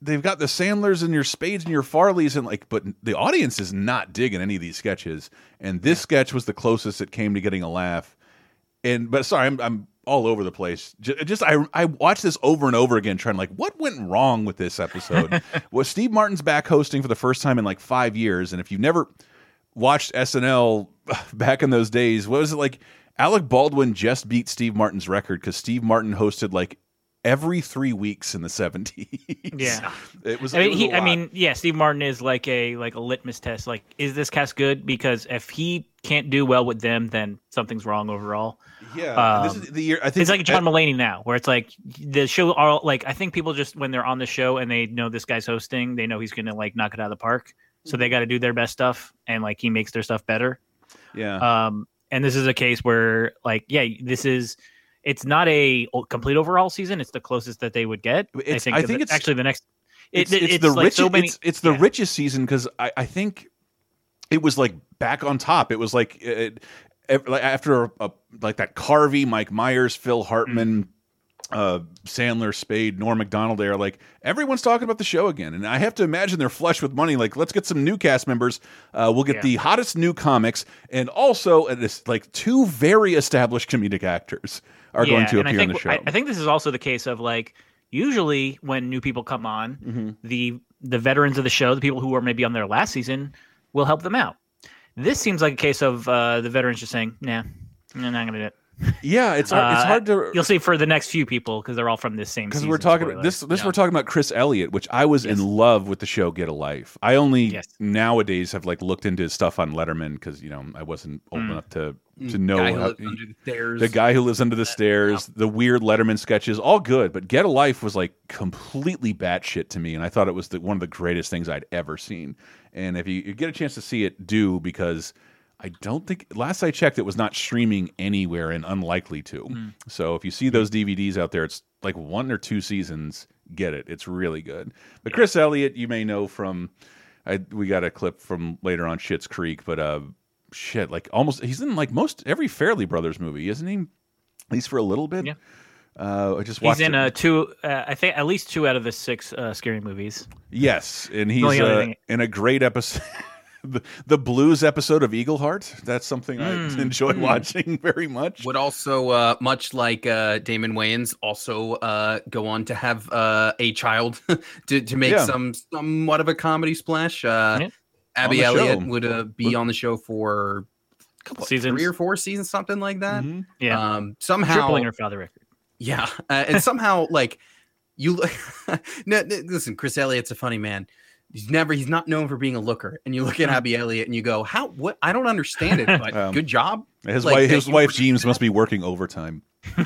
they've got the Sandlers and your Spades and your Farleys and like, but the audience is not digging any of these sketches. And this sketch was the closest it came to getting a laugh and but sorry, I'm I'm all over the place. Just, just I I watched this over and over again, trying like what went wrong with this episode. was Steve Martin's back hosting for the first time in like five years, and if you've never watched SNL back in those days, what was it like? Alec Baldwin just beat Steve Martin's record because Steve Martin hosted like every three weeks in the 70s. Yeah, it was. I mean, was he, I mean, yeah, Steve Martin is like a like a litmus test. Like, is this cast good? Because if he can't do well with them, then something's wrong overall. Yeah, this Um, is the year. I think it's like John Mulaney now, where it's like the show are like I think people just when they're on the show and they know this guy's hosting, they know he's gonna like knock it out of the park. So they got to do their best stuff, and like he makes their stuff better. Yeah. Um, and this is a case where like yeah, this is. It's not a complete overall season. It's the closest that they would get. It's- I think. I think it's- actually the next. it's, it- it's, the like richest. so many- it's, it's the richest season because I, I think it was like back on top. It was like it, after a, a- like that Carvey, Mike Myers, Phil Hartman, mm. Uh, Sandler, Spade, Norm Macdonald. There, like everyone's talking about the show again, and I have to imagine they're flush with money. Like, let's get some new cast members. Uh, we'll get Yeah. the hottest new comics, and also uh, this like two very established comedic actors are going to appear I on think, the show. I, I think this is also the case of like usually when new people come on, Mm-hmm. the the veterans of the show, the people who were maybe on their last season, will help them out. This seems like a case of uh, the veterans just saying, "Nah, I'm not gonna do it." Yeah, it's hard, it's Uh, hard to You'll see for the next few people because they're all from this same. because we're talking spoiler. this this Yeah. we're talking about Chris Elliott, which I was in love with the show Get a Life. I only nowadays have like looked into his stuff on Letterman because you know I wasn't old Mm. enough to Mm, to know guy who how, lives under the stairs. the guy who lives under the stairs, the weird Letterman sketches, all good. But Get a Life was like completely batshit to me, and I thought it was the, one of the greatest things I'd ever seen. And if you, you get a chance to see it, do because. I don't think last I checked it was not streaming anywhere and unlikely to. Mm. So if you see those DVDs out there, it's like one or two seasons. Get it? It's really good. But Chris Elliott, you may know from I we got a clip from later on Schitt's Creek, but uh shit, like almost he's in like most every Farrelly Brothers movie, isn't he? At least for a little bit. Yeah. Uh, I just He's watched in it. uh, two, uh, I think at least two out of the six uh, scary movies. Yes, and he's uh, in a great episode. the, the blues episode of Eagleheart. That's something I Mm, enjoy mm. watching very much. Would also, uh, much like uh, Damon Wayans, also uh, go on to have uh, a child to, to make Yeah. some somewhat of a comedy splash. Uh, Yeah. Abby Elliott show. would uh, be on the show for a couple, Seasons. three or four seasons, something like that. Yeah. Um, somehow, Tripling her father record. yeah, uh, and somehow like you look. no, no, listen, Chris Elliott's a funny man. He's never. He's not known for being a looker. And you look at Abby Elliott and you go, "How? What? I don't understand it." But Um, good job. His Like, wife, his wife James must be working overtime.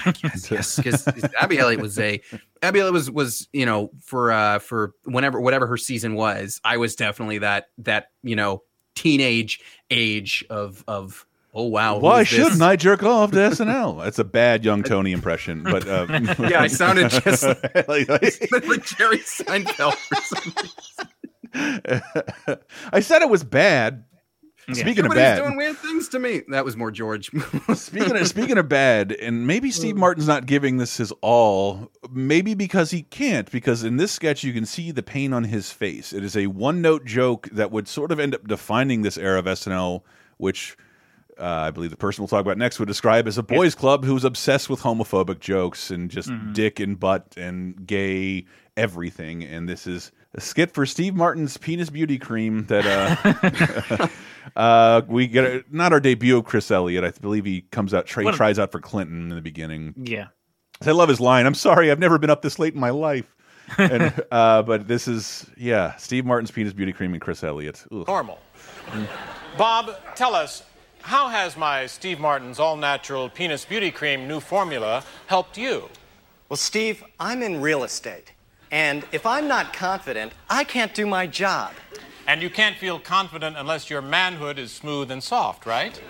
yes, because Abby Elliott was a Abby Elliott was was you know for uh for whenever whatever her season was, I was definitely that that you know teenage age of of oh wow. Why shouldn't I jerk off to SNL? That's a bad young Tony impression, but uh, Yeah, I sounded just like- like Jerry Seinfeld. For some reason. I said it was bad. Speaking of bad, doing weird things to me. That was more George. speaking of speaking of bad, and maybe Mm. Steve Martin's not giving this his all. Maybe because he can't. Because in this sketch, you can see the pain on his face. It is a one note joke that would sort of end up defining this era of SNL, which. Uh, I believe the person we'll talk about next would describe as a boys' club who's obsessed with homophobic jokes and just Mhm. dick and butt and gay everything. And this is a skit for Steve Martin's penis beauty cream that uh, uh, we get. A, not our debut of Chris Elliott. I believe he comes out. Try, he What a- tries out for Clinton in the beginning. Yeah. I love his line. I'm sorry, I've never been up this late in my life. and, uh, but this is yeah, Steve Martin's penis beauty cream and Chris Elliott. Ugh. Normal. Bob, tell us, how has my Steve Martin's all natural penis beauty cream new formula helped you? Well, Steve, I'm in real estate. And if I'm not confident, I can't do my job. And you can't feel confident unless your manhood is smooth and soft, right?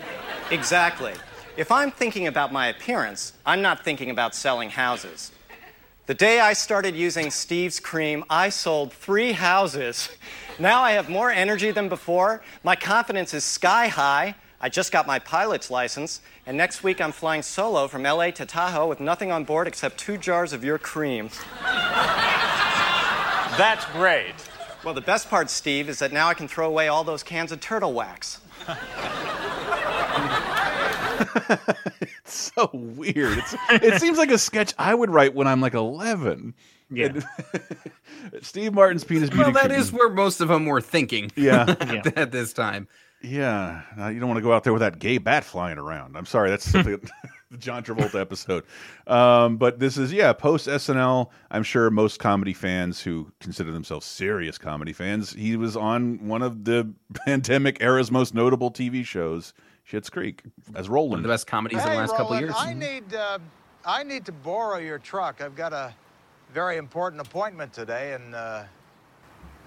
Exactly. If I'm thinking about my appearance, I'm not thinking about selling houses. The day I started using Steve's cream, I sold three houses. Now I have more energy than before. My confidence is sky high. I just got my pilot's license. And next week I'm flying solo from LA to Tahoe with nothing on board except two jars of your cream. That's great. Well, the best part, Steve, is that now I can throw away all those cans of turtle wax. It's so weird. It's, it seems like a sketch I would write when I'm like 11. Yeah. Steve Martin's penis beauty well, that cream. is where most of them were thinking. Yeah. at, at this time. Yeah, uh, you don't want to go out there with that gay bat flying around. I'm sorry, that's something the John Travolta episode. Um, but this is yeah, post SNL. I'm sure most comedy fans who consider themselves serious comedy fans, he was on one of the pandemic era's most notable TV shows, Schitt's Creek, as Roland. One of the best comedies in the Hey, last couple years. I need, uh, I need to borrow your truck. I've got a very important appointment today, and uh,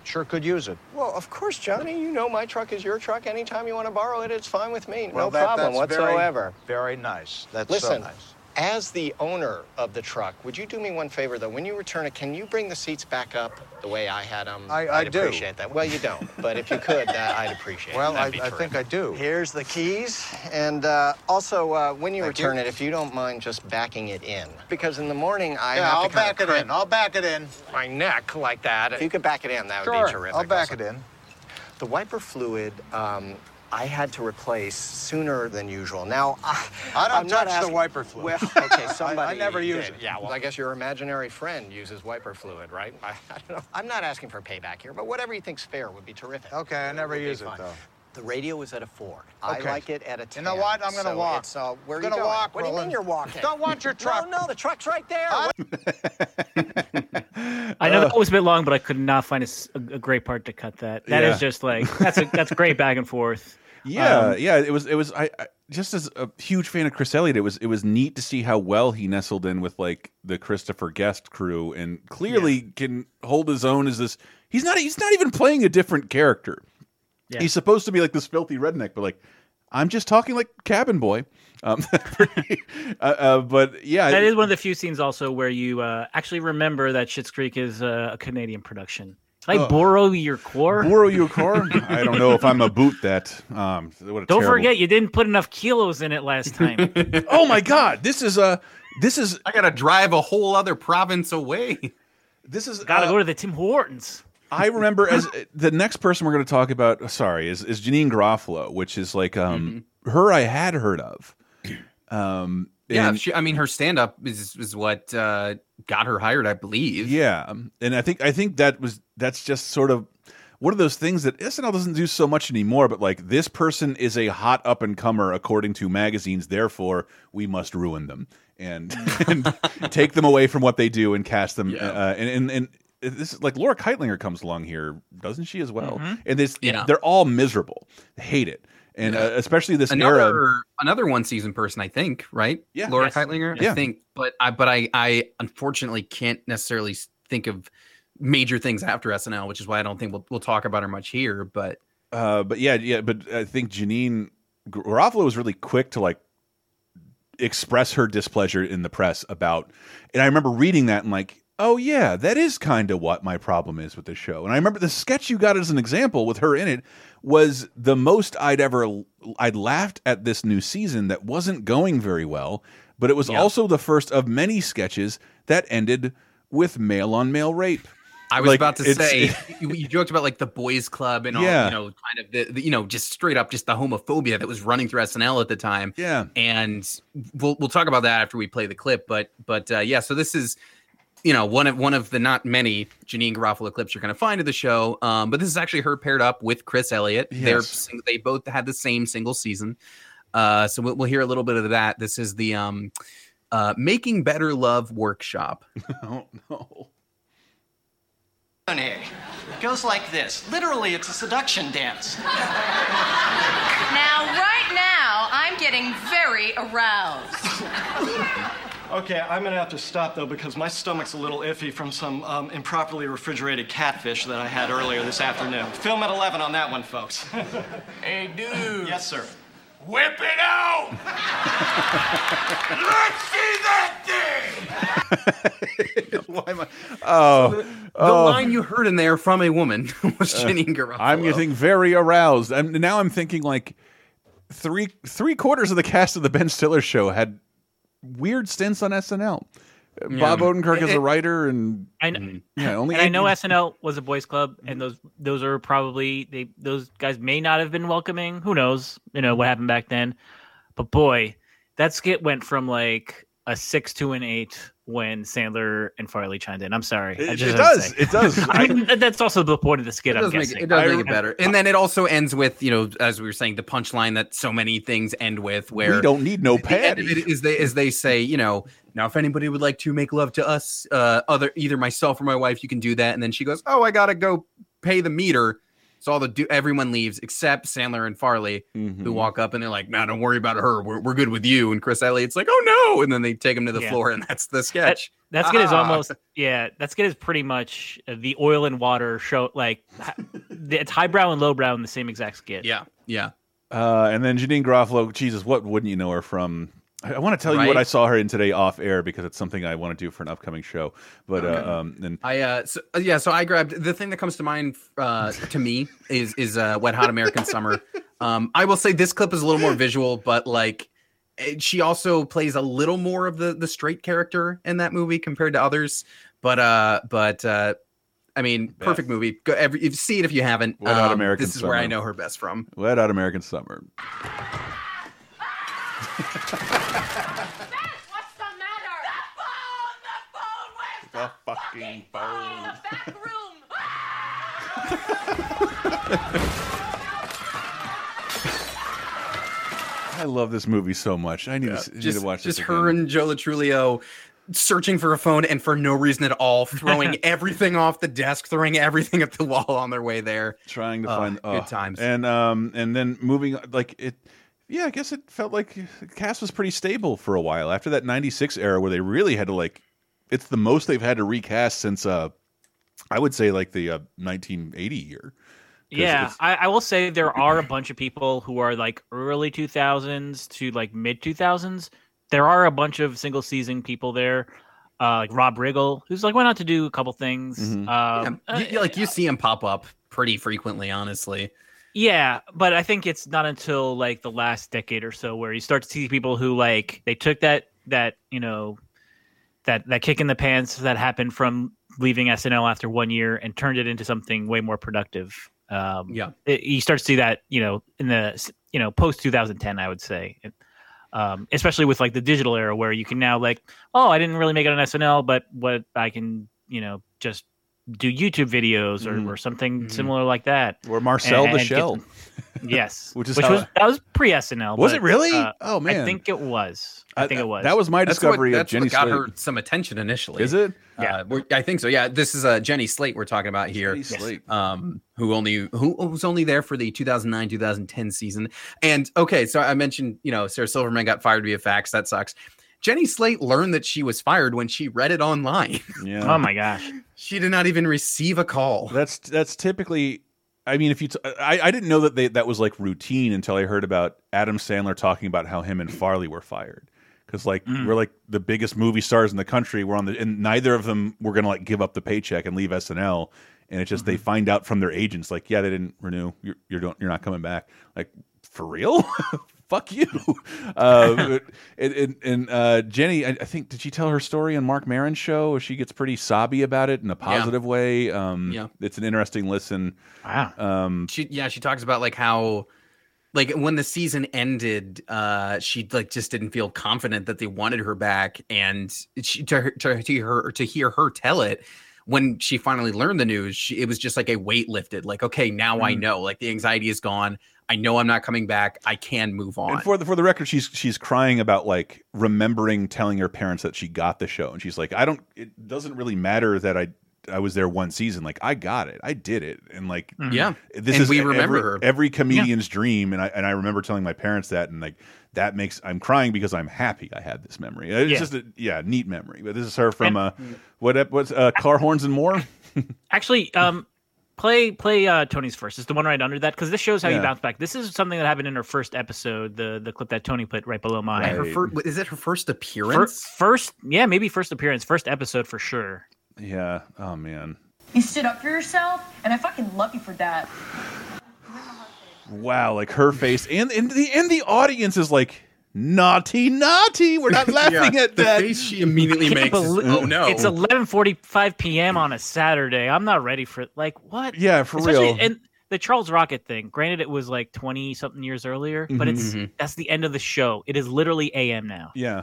sure could use it. Well, of course, Johnny. You know my truck is your truck. Anytime you want to borrow it, it's fine with me. Well, no that- problem that's very- whatsoever. Very, nice. That's Listen, so nice. As the owner of the truck, would you do me one favor, though? When you return it, can you bring the seats back up the way I had them? I- I would do. appreciate that. Well, you don't, but if you could, that I'd appreciate it. Well, I- I think. I do. Here's the keys, and uh, also uh, when you Thank return you. it, if you don't mind just backing it in, because in the morning I yeah, have I'll to kinda back it in. I'll back it in. my neck like that. If you could back it in, that would be terrific. I'll back also. it in. The wiper fluid, um, I had to replace sooner than usual. Now, I, I don't I'm not touch the wiper fluid. Well, okay, somebody. I never use did. it. Yeah, well, I guess your imaginary friend uses wiper fluid, right? I, I don't know. I'm not asking for payback here, but whatever you think's fair would be terrific. Okay, I never use it, fine. though. The radio is at a four. I like it at a ten. You know what? I'm gonna so walk. So uh, where I'm are you gonna walk, What do you mean you're walking? Don't want your truck. No, no, the truck's right there. I know Uh, that was a bit long, but I could not find a great part to cut that. That is Yeah. just like that's a that's great back and forth. Yeah, Um, yeah. It was. It was. I, I just as a huge fan of Chris Elliott, it was. It was neat to see how well he nestled in with like the Christopher Guest crew, and clearly can hold his own as this. He's not. He's not even playing a different character. Yeah. He's supposed to be like this filthy redneck, but like I'm just talking like cabin boy. Um, uh, uh, but yeah, that is one of the few scenes also where you uh, actually remember that Schitt's Creek is uh, a Canadian production. Can I Oh. borrow your core? borrow your car. I don't know if I'm a boot that. Um, what a Don't terrible- forget, you didn't put enough kilos in it last time. oh my god, this is a. This is. I gotta drive a whole other province away. This is Gotta uh, go to the Tim Hortons. I remember as the next person we're going to talk about. Sorry, is is Janeane Garofalo, which is like um her I had heard of. Um, Yeah, she, I mean, her stand up is is what uh, got her hired, I believe. yeah, and I think I think that was that's just sort of one of those things that SNL doesn't do so much anymore. But like this person is a hot up and comer according to magazines, therefore we must ruin them and, and take them away from what they do and cast them. Uh, and and and this is like Laura Kightlinger comes along here, doesn't she as well? Mhm. And this, Yeah. they're all miserable, hate it, and uh, especially this another era. another one season person, I think, right? Yeah. Laura Yes. Kightlinger, Yeah. I think. But I but I I unfortunately can't necessarily think of major things after SNL, which is why I don't think we'll we'll talk about her much here. But Uh, but yeah, yeah, but I think Janeane Garofalo was really quick to like express her displeasure in the press about, and I remember reading that and like, oh yeah, that is kind of what my problem is with this show. And I remember the sketch you got as an example with her in it was the most I'd ever I'd laughed at this new season that wasn't going very well, but it was also the first of many sketches that ended with male on male rape. I was Like, about to say you, you joked about like the boys club and all Yeah. you know kind of the, the you know just straight up just the homophobia that was running through SNL at the time. Yeah. And we'll we'll talk about that after we play the clip, but but uh, yeah, so this is you know one of one of the not many Janeane Garofalo clips you're going to find of the show. Um, but this is actually her paired up with Chris Elliott. They're they both had the same single season. Uh, so we'll, we'll hear a little bit of that. This is the um, uh, making better love workshop. oh no. It goes like this. Literally, it's a seduction dance. Now, right now, I'm getting very aroused. Okay, I'm gonna have to stop though because my stomach's a little iffy from some um, improperly refrigerated catfish that I had earlier this afternoon. Film at 11 on that one, folks. Hey, dude. yes, sir. Whip it out! Let's see that thing! Why am I? Oh, The oh. line you heard in there from a woman was Uh, Janeane Garofalo. I'm getting very aroused. I'm now I'm thinking like three three quarters of the cast of the Ben Stiller show had weird stints on SNL. Uh, Bob Odenkirk as It- a writer, and I know, yeah, only and I know SNL was a boys' club, and those those are probably they those guys may not have been welcoming. Who knows? You know what happened back then. But boy, that skit went from like a six to an eight when Sandler and Farley chimed in. I'm sorry. It- just it does. say. It does. I that's also the point of the skit. It I'm does, make, it, it does I make it better. And then it also ends with, you know, as we were saying, the punchline that so many things end with where we don't need no the end of patty. it is they as they say, you know, now if anybody would like to make love to us, uh, other either myself or my wife, you can do that. And then she goes, "Oh, I gotta go pay the meter." So all the do everyone leaves except Sandler and Farley, Mm-hmm. who walk up and they're like, "No, don't worry about her. We're, we're good with you." And Chris Elliott's like, "Oh no!" And then they take him to the Yeah. floor, and that's the sketch. That good is Ah. almost yeah. That's good is pretty much uh, the oil and water show. Like hi- it's highbrow and lowbrow in the same exact skit. Yeah, yeah. Uh, and then Janeane Garofalo, Jesus, what wouldn't you know her from? I, I want to tell you what I saw her in today off air because it's something I want to do for an upcoming show. But Okay. uh, um, and I uh so, uh, yeah, so I grabbed the thing that comes to mind uh to me is is uh Wet Hot American Summer. Um I will say this clip is a little more visual, but like it- she also plays a little more of the the straight character in that movie compared to others. But uh but uh I mean, perfect movie. Go every if, see it if you haven't. Wet Hot Um, American This is where I know her best from. Wet Out American Summer. The matter? The phone! The phone! Where's the fucking phone. phone? The back room! I love this movie so much. I need, to, need just, to watch just this. her and Joe Lo Truglio searching for a phone and for no reason at all, throwing everything off the desk, throwing everything at the wall on their way there. trying to Oh, find good oh. times. and um and then moving like it yeah i guess it felt like the cast was pretty stable for a while after that 96 era where they really had to like it's the most they've had to recast since uh i would say like the uh, 1980 year. Yeah, I, I will say there are a bunch of people who are like early 2000s to like mid 2000s. There are a bunch of single season people there, uh, like Rob Riggle, who's like went on to do a couple things. Mhm. Um, Yeah, you- you- like you see him pop up pretty frequently, honestly. Yeah, but I think it's not until like the last decade or so where you start to see people who like they took that that you know that that kick in the pants that happened from leaving SNL after one year and turned it into something way more productive. Um, Yeah. it, you start to see that you know in the you know post 2010, I would say. It- um, especially with like the digital era where you can now like, oh, I didn't really make it on SNL, but what I can, you know, just do YouTube videos or, Mhm. or something similar like that. Or Marcel And- the and Shell. them- yes, Which which, is how was I- that was pre SNL. Was it really? uh, Oh, man. I think it was. I, think it was. that was my That's what- discovery of that's what Jenny got Slate. her some attention initially. Is it? Yeah, we're, I think so. Yeah, this is uh, Jenny Slate we're talking about here. Jenny Slate. um, who only who was only there for the 2009 2010 season. And okay, so I mentioned you know Sarah Silverman got fired via fax. That sucks. Jenny Slate learned that she was fired when she read it online. Yeah. Oh my gosh. she did not even receive a call. That's that's typically. I mean, if you, t I I didn't know that they that was like routine until I heard about Adam Sandler talking about how him and Farley were fired because like Mm. we're like the biggest movie stars in the country. We're on the and neither of them were gonna like give up the paycheck and leave SNL. And it's just Mm-hmm. they find out from their agents like, yeah, they didn't renew. You're you're don't you're not coming back. Like for real? Fuck you. Uh, and and, and uh, Jenny, I, I think did she tell her story on Marc Maron's show? She gets pretty sobby about it in a positive way. Um, Yeah. it's an interesting listen. Wow. Um, she yeah she talks about like how like when the season ended uh she like just didn't feel confident that they wanted her back and she to her to, to her to hear her tell it when she finally learned the news she, it was just like a weight lifted like okay now i Mhm. know like the anxiety is gone i know i'm not coming back i can move on And for the for the record, she's she's crying about like remembering telling her parents that she got the show, and she's like, I don't. It doesn't really matter that I I was there one season. Like I got it, I did it, and like Mhm. Yeah. this And is we every, remember her. every comedian's dream. And I and I remember telling my parents that, and like that makes I'm crying because I'm happy I had this memory. It's Yeah. just a yeah neat memory. But this is her from uh what ep- what's uh car horns and more. Actually, um, play play uh, Tony's first. It's the one right under that because this shows how Yeah. you bounce back. This is something that happened in her first episode. The the clip that Tony put right below mine. her fir- is it her first Fir- appearance first, yeah, maybe first appearance, first episode for sure. Yeah. Oh man. You stood up for yourself, and I fucking love you for that. Wow, like her face and and the and the audience is like naughty, naughty. We're not laughing Yeah, at the that. face she immediately makes is, belie- oh no It's eleven forty five p.m. on a Saturday. I'm not ready for like what? Yeah, for Especially- real. And the Charles Rocket thing. Granted, it was like twenty something years earlier, but Mhm. it's that's the end of the show. It is literally a.m. now. Yeah.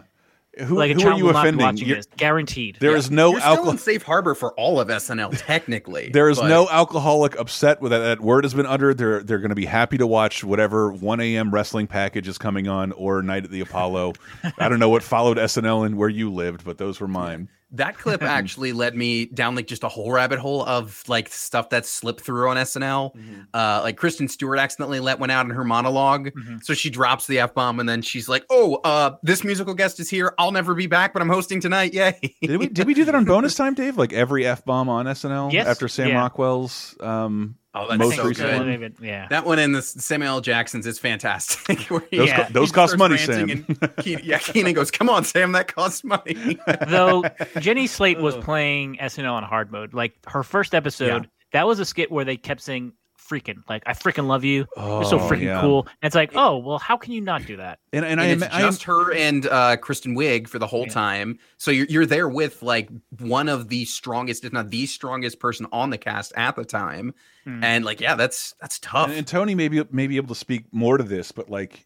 Who, like a who child are you will not be offending? watching You're- this, guaranteed. There is no You're still alcohol. in safe harbor for all of SNL, technically. There is but- no alcoholic upset with that, that word has been uttered. They're they're going to be happy to watch whatever 1 a.m. wrestling package is coming on or Night at the Apollo. I don't know what followed SNL and where you lived, but those were mine. That clip actually led me down like just a whole rabbit hole of like stuff that slipped through on SNL. Mm-hmm. Uh, like Kristen Stewart accidentally let one out in her monolog Mm-hmm. so she drops the f bomb and then she's like, "Oh, uh, this musical guest is here. I'll never be back, but I'm hosting tonight. Yay!" Did we did we do that on bonus time, Dave? Like every f bomb on SNL Yes. after Sam Yeah. Rockwell's um, Oh, that's most so recent good. Yeah. That one and the Samuel L. Jackson's is fantastic. where he- Those co- those cost money, Sam. and Kenan, yeah, Kenan goes, "Come on, Sam, that costs money." Though Jenny Slate was playing SNL on hard mode. Like her first episode, Yeah. that was a skit where they kept saying freaking like I freaking love you. You're so Oh, freaking yeah. cool. And it's like, oh well, how can you not do that? And and, and I it's am I just her and uh, Kristen Wiig for the whole time. So you're you're there with like one of the strongest, if not the strongest person on the cast at the time. Hmm. And like, yeah, that's that's tough. And, and Tony may be, may be able to speak more to this, but like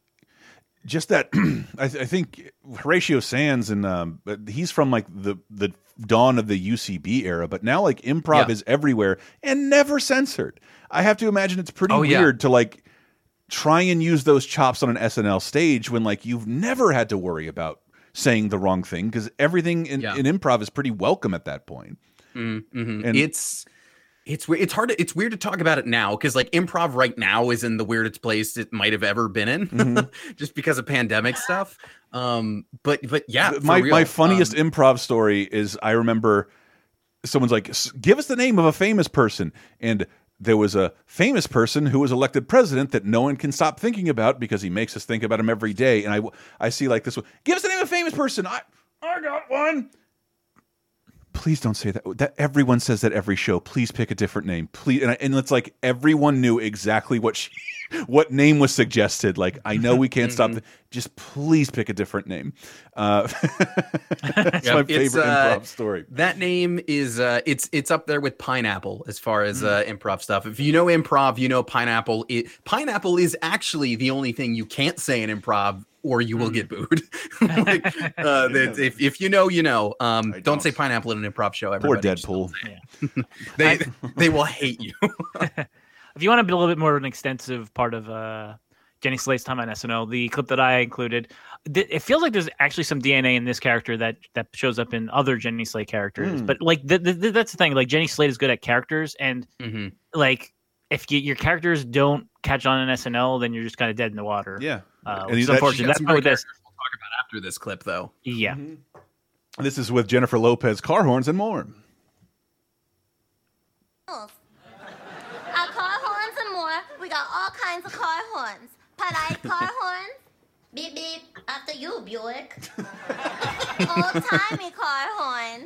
just that I, th I think Horatio Sanz and um he's from like the the dawn of the UCB era, but now like improv Yeah. is everywhere and never censored. I have to imagine it's pretty Oh, yeah. weird to like try and use those chops on an SNL stage when like you've never had to worry about saying the wrong thing because everything in, Yeah. in improv is pretty welcome at that point. Mm, mhm. And- it's it's weird. It's hard. To, it's weird to talk about it now because like improv right now is in the weirdest place it might have ever been in, Mm-hmm. just because of pandemic stuff. Um, but but yeah, my real. my funniest Um, improv story is I remember someone's like, "S- "Give us the name of a famous person," and there was a famous person who was elected president that no one can stop thinking about because he makes us think about him every day. And I I see like this one. Give us the name of a famous person. I I got one. Please don't say that. That everyone says that every show. Please pick a different name. Please, and, I, and it's like everyone knew exactly what she, what name was suggested. Like I know we can't stop. The, just please pick a different name. Uh, that's Yep, my favorite uh, improv story. That name is uh it's it's up there with pineapple as far as Mm. uh improv stuff. If you know improv, you know pineapple. It, pineapple is actually the only thing you can't say in improv or you Mm. will get booed. Like, uh, that- if, if you know, you know. Um, don't. say pineapple in an improv show. Poor Everybody. Just Deadpool. They they will hate you. If you want to be a little bit more of an extensive part of uh, Jenny Slate's time on SNL, the clip that I included, th- it feels like there's actually some DNA in this character that that shows up in other Jenny Slate characters. Hmm. But like th- th- th- that's the thing, like Jenny Slate is good at characters, and Mm-hmm. like if you, your characters don't catch on in SNL, then you're just kind of dead in the water. Yeah, uh, And which is that- unfortunate. That's some why great with this. characters we'll talk about after this clip, though. Yeah. Mm-hmm. This is with Jennifer Lopez, car horns, and more. Uh, Our car horns and more. We got all kinds of car horns. Polite car horns. Beep beep. After you, Buick. Old timey car horns.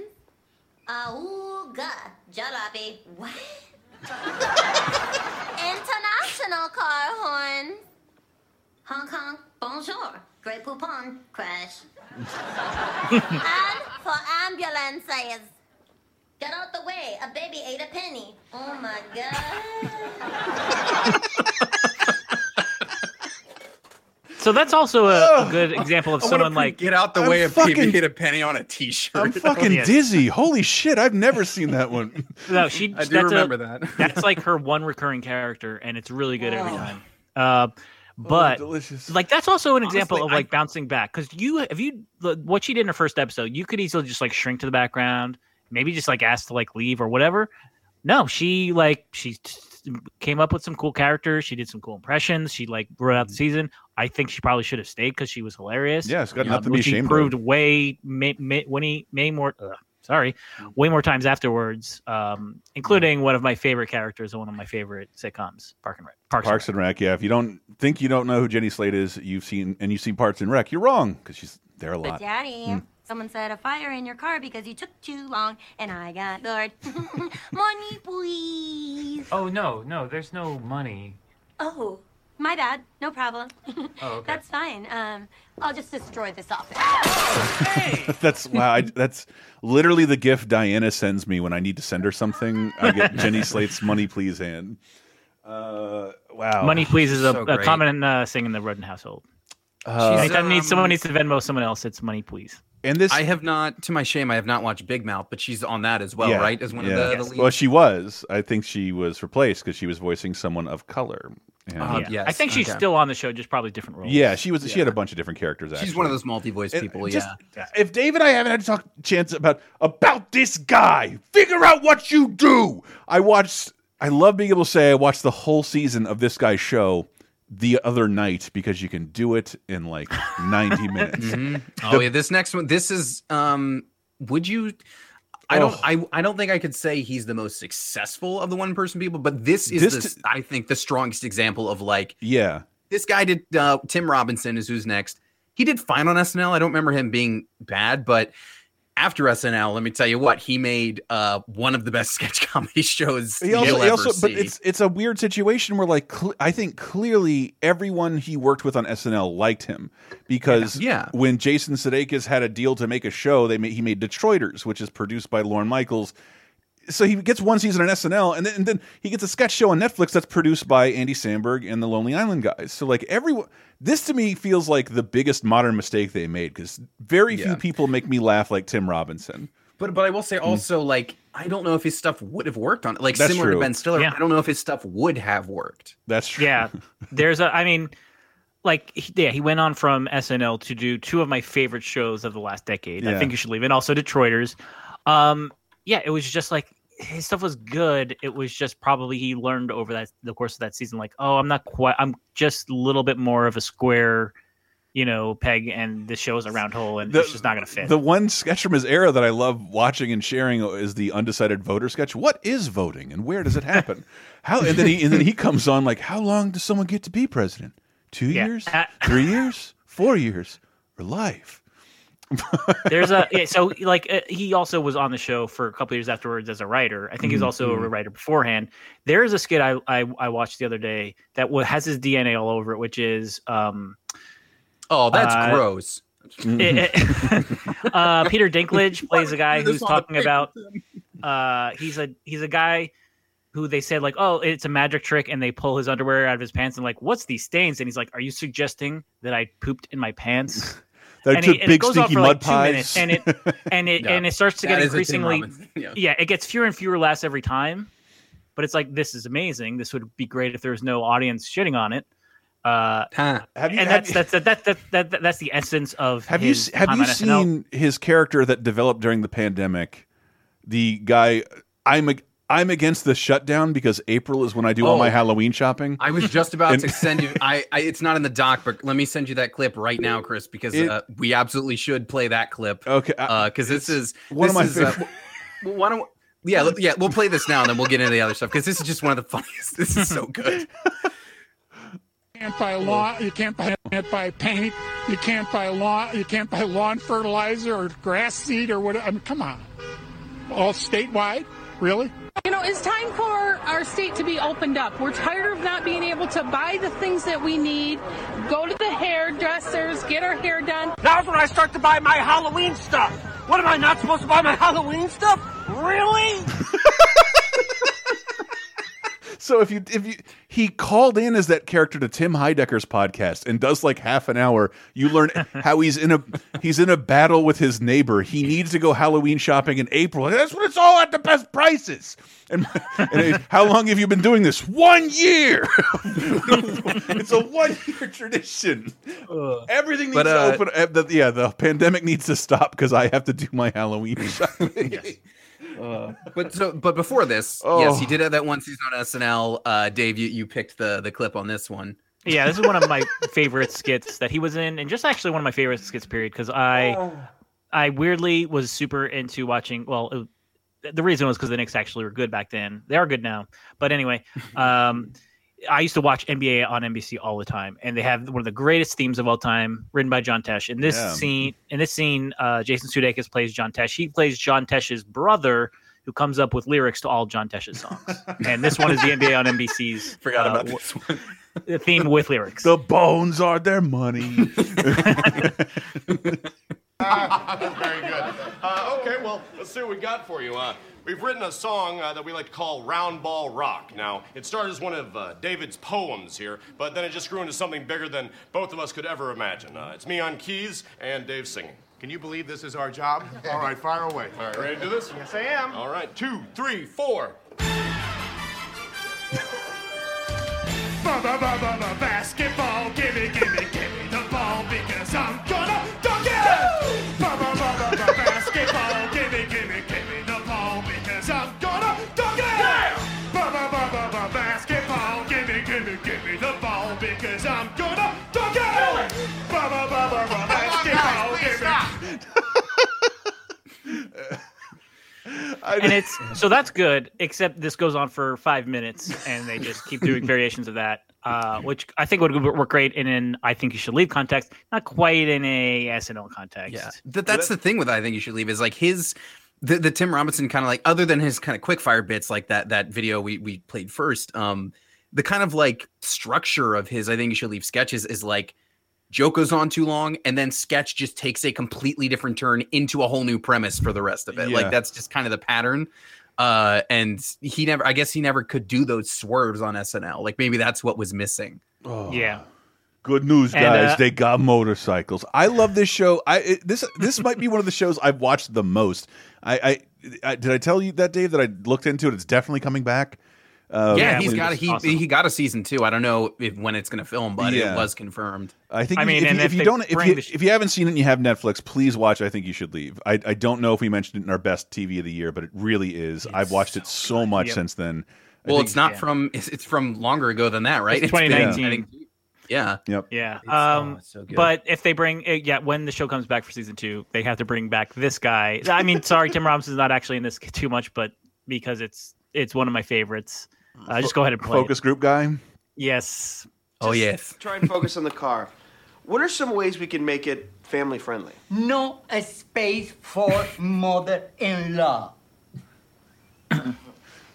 Auga. Uh, Jalopy. What? International car horn. Hong Kong. Bonjour. Great Poupon. Crash. and for ambulances. Get out the way. A baby ate a penny. Oh my god. So that's also a, a good example of I someone like get out the I'm way of fucking- baby hit a penny on a T-shirt. I'm fucking Yes. dizzy. Holy shit! I've never seen that one. No, she. I do that's a- remember that. that's like her one recurring character, and it's really good every time. Uh, but delicious. like that's also an example Honestly, of like bouncing back because you if you what she did in her first episode, you could easily just like shrink to the background, maybe just like ask to like leave or whatever. No, she like she t- came up with some cool characters. She did some cool impressions. She like wrote out the season. I think she probably should have stayed because she was hilarious. Yeah, it's got nothing to be which she of. proved way may, may, when he may more. Uh, sorry, way more times afterwards, um, including one of my favorite characters and one of my favorite sitcoms, Park and Rec. Parks, Parks and Rec. Yeah, if you don't think you don't know who Jenny Slate is, you've seen and you've seen Parks and Rec. You're wrong because she's there a But lot. Daddy, Hmm. Someone set a fire in your car because you took too long and I got bored. Money, please. Oh no, no, there's no money. Oh, my bad. No problem. Oh, okay. That's fine. Um, I'll just destroy this office. that's wow. I, that's literally the gift Diana sends me when I need to send her something. I get Jenny Slate's "Money Please" hand. Uh, wow, Money please is a, So a great. common uh, thing in the Roden household. Uh, Anytime needs um, someone needs to Venmo someone else, it's money please. And this, I have not, to my shame, I have not watched Big Mouth, but she's on that as well, Yeah, right? As one yeah. of the, the leads. Well, she was. I think she was replaced because she was voicing someone of color. And- Uh, Yeah. yes, I think she's okay. still on the show, just probably different roles. yeah, she was. She had a bunch of different characters. Actually. She's one of those multi-voice And people. just- yeah. If Dave and I haven't had to talk chance about about this guy, figure out what you do. I watched. I love being able to say I watched the whole season of this guy's show the other night because you can do it in like ninety minutes. Mhm. Oh yeah, this next one. This is. um Would you? I don't. Oh. I, I don't think I could say he's the most successful of the one person people, but this is This the, I think the strongest example of like Yeah. this guy did. Uh, Tim Robinson is who's next. He did fine on SNL. I don't remember him being bad, but after SNL, let me tell you what he made. Uh, one of the best sketch comedy shows He you'll also, he ever also but it's it's a weird situation where like cl I think clearly everyone he worked with on SNL liked him because Yeah. when Jason Sudeikis had a deal to make a show, they made, he made Detroiters, which is produced by Lorne Michaels. So he gets one season on SNL, and then, and then he gets a sketch show on Netflix that's produced by Andy Samberg and the Lonely Island guys. So like everyone, this to me feels like the biggest modern mistake they made because very few people make me laugh like Tim Robinson. But but I will say also like I don't know if his stuff would have worked on. Like Hmm. That's similar true. to Ben Stiller, Yeah. I don't know if his stuff would have worked. That's true. Yeah, there's a. I mean, like, yeah, he went on from SNL to do two of my favorite shows of the last decade. I think you should leave, and also Detroiters. Um, yeah, it was just like his stuff was good. It was just probably he learned over that the course of that season, like, oh, I'm not quite. I'm just a little bit more of a square, you know, peg, and the show's a round hole, and it's just not gonna fit. The one sketch from his era that I love watching and sharing is the undecided voter sketch. What is voting and where does it happen? How and then he and then he comes on like, how long does someone get to be president? Two Yeah. years, three years, four years, or life? There's a yeah, so like uh, he also was on the show for a couple years afterwards as a writer. I think he's Mhm, also a mhm. writer beforehand. There is a skit I, I I watched the other day that has his DNA all over it, which is um Oh, that's Uh, gross. it- it- uh, Peter Dinklage plays a guy who's talking about uh he's a he's a guy who they said like oh it's a magic trick and they pull his underwear out of his pants and like what's these stains and he's like are you suggesting that I pooped in my pants That I and, took he- it big goes on stinky for mud like two pies. minutes and it and it Yeah, and it starts to that get is increasingly yeah. yeah it gets fewer and fewer laughs every time but it's like this is amazing this would be great if there was no audience shitting on it uh Have you- and have that's, that's that, that, that, that, that's the essence of Have you his se- have you on SNL. seen his character that developed during the pandemic? The guy I'm ag- I'm against the shutdown because April is when I do all Oh. my Halloween shopping. I was just about And- to send you. I, I it's not in the doc, but let me send you that clip right now, Chris, because It- uh, we absolutely should play that clip. Okay, because this is one of my is, uh, favorite- w- why don't yeah yeah we'll play this now and then we'll get into the other stuff because this is just one of the funniest. This is so good. can't buy law. You can't buy, can't buy paint. You can't buy lawn. You can't buy lawn fertilizer or grass seed or what. I mean, come on. All statewide, really? You know, it's time for our state to be opened up. We're tired of not being able to buy the things that we need, go to the hairdressers, get our hair done. Now's when I start to buy my Halloween stuff. What am I not supposed to buy my Halloween stuff? Really? So if you if you he called in as that character to Tim Heidecker's podcast and does like half an hour, you learn how he's in a he's in a battle with his neighbor. He needs to go Halloween shopping in April. That's when it's all at the best prices. And, and how long have you been doing this? One year. it's a one year tradition. Everything needs But, to uh, open. uh, the, yeah, the pandemic needs to stop because I have to do my Halloween shopping. But so but before this, Oh. yes, he did have that one season on SNL. Uh, Dave, you, you picked the the clip on this one. Yeah, this is one of my favorite skits that he was in, and just actually one of my favorite skits. Period, because I, Oh. I weirdly was super into watching. Well, it, the reason was because the Knicks actually were good back then. They are good now, but anyway, um, I used to watch NBA on NBC all the time, and they have one of the greatest themes of all time, written by John Tesh. In this Yeah. scene, in this scene, uh, Jason Sudeikis plays John Tesh. He plays John Tesh's brother. Who comes up with lyrics to all John Tesh's songs? and this one is the NBA on NBC's. Forgot uh, about w- this one. the theme with lyrics. The bones are their money. Very good. Uh, okay, well, let's see what we got for you. Uh, we've written a song uh, that we like to call Round Ball Rock. Now, it started as one of uh, David's poems here, but then it just grew into something bigger than both of us could ever imagine. Uh, it's me on keys and Dave singing. Can you believe this is our job? All right, fire away. All right, ready to do this? Yes, I am. All right, two, three, four. Basketball, gimme, gimme, gimme the ball because I'm and it's so that's good. Except this goes on for five minutes, and they just keep doing variations of that, uh, which I think would work great in an "I think you should leave" context, not quite in a SNL context. Yeah, Th- that's the thing with I think you should leave is like his the, the Tim Robinson kind of like other than his kind of quick fire bits like that that video we we played first. Um, the kind of like structure of his I think you should leave sketches is like joke goes on too long and then sketch just takes a completely different turn into a whole new premise for the rest of it. Yeah. Like that's just kind of the pattern. Uh, and he never, I guess he never could do those swerves on SNL. Like maybe that's what was missing. oh. Yeah. Good news, And, guys! uh, they got motorcycles. I love this show. I it, this this might be one of the shows I've watched the most. I, I, I did I tell you that Dave that I looked into it. It's definitely coming back. Uh, yeah, he's when- got a, he he got a season two. I don't know if when it's going to film, but Yeah. it was confirmed. I think I if- mean, if, and you, if if you don't if you, if you haven't seen it and you have Netflix, please watch. I think you should leave. I, I don't know if we mentioned it in our best TV of the year, but it really is. I've watched it so much Yep. since then. I Well, think- it's not from it's, it's from longer ago than that, right? It's been- 2019. Yeah. Yep. Yeah. It's- oh, Um, so good. but if they bring, uh, yeah, when the show comes back for season two, they have to bring back this guy. I mean, sorry, Tim Robinson's not actually in this too much, but because it's it's one of my favorites. Uh, just go ahead and play. focus group guy. It. Yes. Oh yes. Try and focus on the car. What are some ways we can make it family friendly? No space for mother-in-law.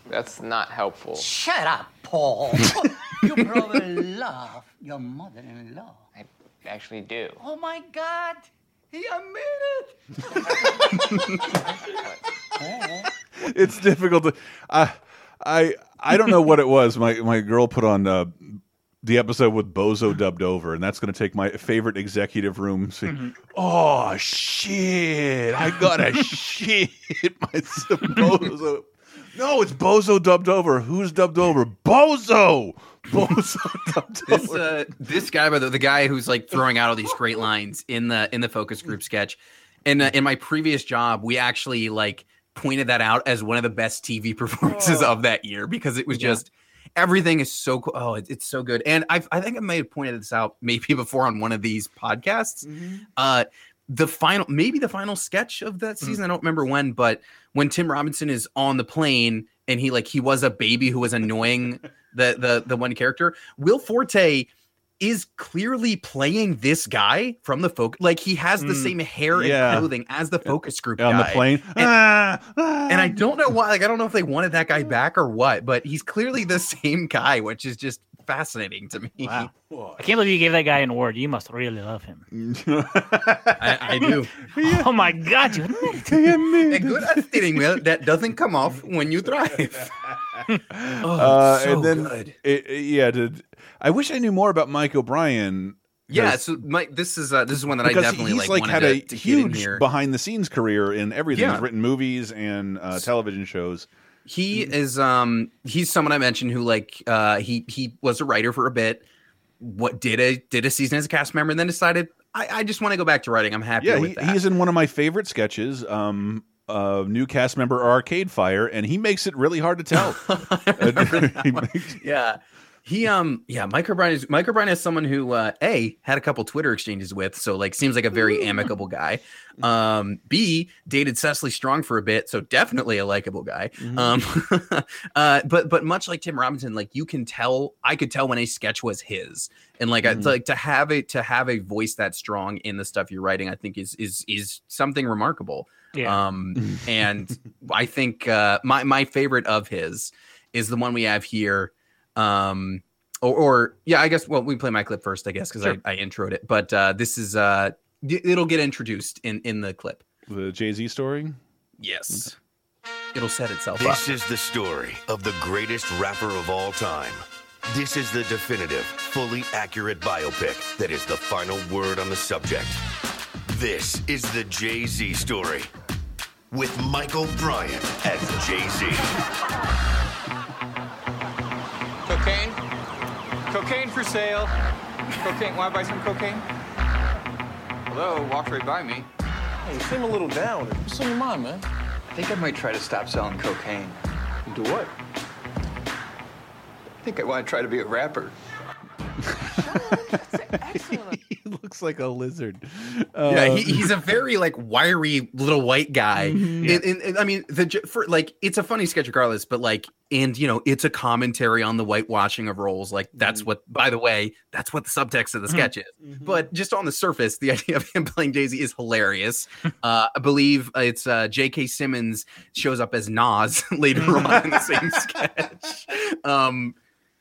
That's not helpful. Shut up, Paul. you probably love your mother-in-law. I actually do. Oh my God, he admitted. it's difficult to I I I don't know what it was. My my girl put on uh, the episode with Bozo dubbed over, and that's going to take my favorite executive room scene. Oh shit! I gotta shit my Bozo. No, it's Bozo dubbed over. Who's dubbed over? Bozo. Bozo dubbed This over. uh, this guy, by the the guy who's like throwing out all these great lines in the in the focus group sketch. In uh, in my previous job, we actually like pointed that out as one of the best TV performances of that year because it was Yeah. just everything is so cool. Oh, it, it's so good. And I I think I may have pointed this out maybe before on one of these podcasts. Uh, the final maybe the final sketch of that season. I don't remember when, but when Tim Robinson is on the plane and he like he was a baby who was annoying the the the one character. Will Forte is clearly playing this guy from the focus. Like he has the Mm, same hair yeah. and clothing as the focus group on the plane. And, Ah, and I don't know why. Like I don't know if they wanted that guy back or what, but he's clearly the same guy, which is just fascinating to me. Wow. I can't believe you gave that guy an award. You must really love him. I, I do. oh my god, you a good steering wheel that doesn't come off when you drive. oh, uh, so and then, good. it- it- yeah, did, I wish I knew more about Mike O'Brien. Yeah, so Mike, this is uh, this is one that I definitely he's like, like had to, a to huge behind the scenes career in everything. Yeah. He's written movies and uh, television shows. He is um he's someone I mentioned who like uh he he was a writer for a bit. What did a did a season as a cast member and then decided I, I just want to go back to writing. I'm happy Yeah, with he, he's in one of my favorite sketches. Um, uh, new cast member Arcade Fire, and he makes it really hard to tell. Yeah. He um yeah, Mike O'Brien is Mike O'Brien is someone who uh A had a couple Twitter exchanges with, so like seems like a very amicable guy. Um B dated Cecily Strong for a bit, so definitely a likable guy. Um uh but but much like Tim Robinson, like you can tell I could tell when a sketch was his. And like Mhm. I like to have a to have a voice that strong in the stuff you're writing, I think is is is something remarkable. Yeah. Um and I think uh my my favorite of his is the one we have here um or, or yeah i guess well we play my clip first i guess because Sure. I, I introed it but uh this is uh it'll get introduced in in the clip the jay-z story yes it'll set itself This up is the story of the greatest rapper of all time. This is the definitive, fully accurate biopic that is the final word on the subject. This is the Jay Z story with Mike O'Brien as Jay Z. Cocaine? Cocaine for sale. Cocaine. Want to buy some cocaine? Hello, walked right by me. Hey, you seem a little down. What's on your mind, man? I think I might try to stop selling cocaine. Do what? I think I want to try to be a rapper. he looks like a lizard. yeah, he, Um, he's a very like wiry little white guy. Mhm. And, and- and, I mean, the j- for like it's a funny sketch regardless, but like, and you know, it's a commentary on the whitewashing of roles. Like that's what, by the way, that's what the subtext of the sketch is. But just on the surface, the idea of him playing Jay Z is hilarious. uh, I believe uh, it's uh, J.K. Simmons shows up as Nas later on in the same sketch. Um,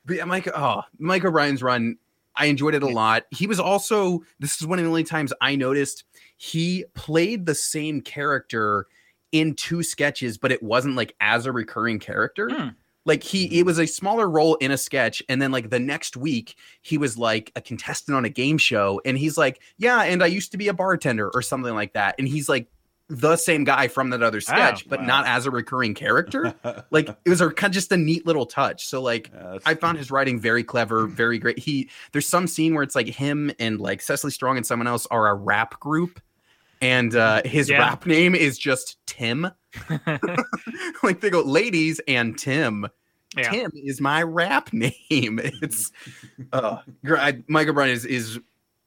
but yeah, Mike, oh, Mike O'Brien's run, I enjoyed it a lot. He was also, this is one of the only times I noticed he played the same character in two sketches, but it wasn't like as a recurring character. Hmm. Like he, it hmm. was a smaller role in a sketch, and then like the next week, he was like a contestant on a game show, and he's like, "Yeah, and I used to be a bartender or something like that," and he's like the same guy from that other sketch, but not as a recurring character. like it was a kind of just a neat little touch. So like I found his writing very clever, very great. He there's some scene where it's like him and like Cecily Strong and someone else are a rap group, and uh, his Yeah. rap name is just Tim. like they go, ladies and Tim. Yeah. Tim is my rap name. It's uh, I, Mike O'Brien is is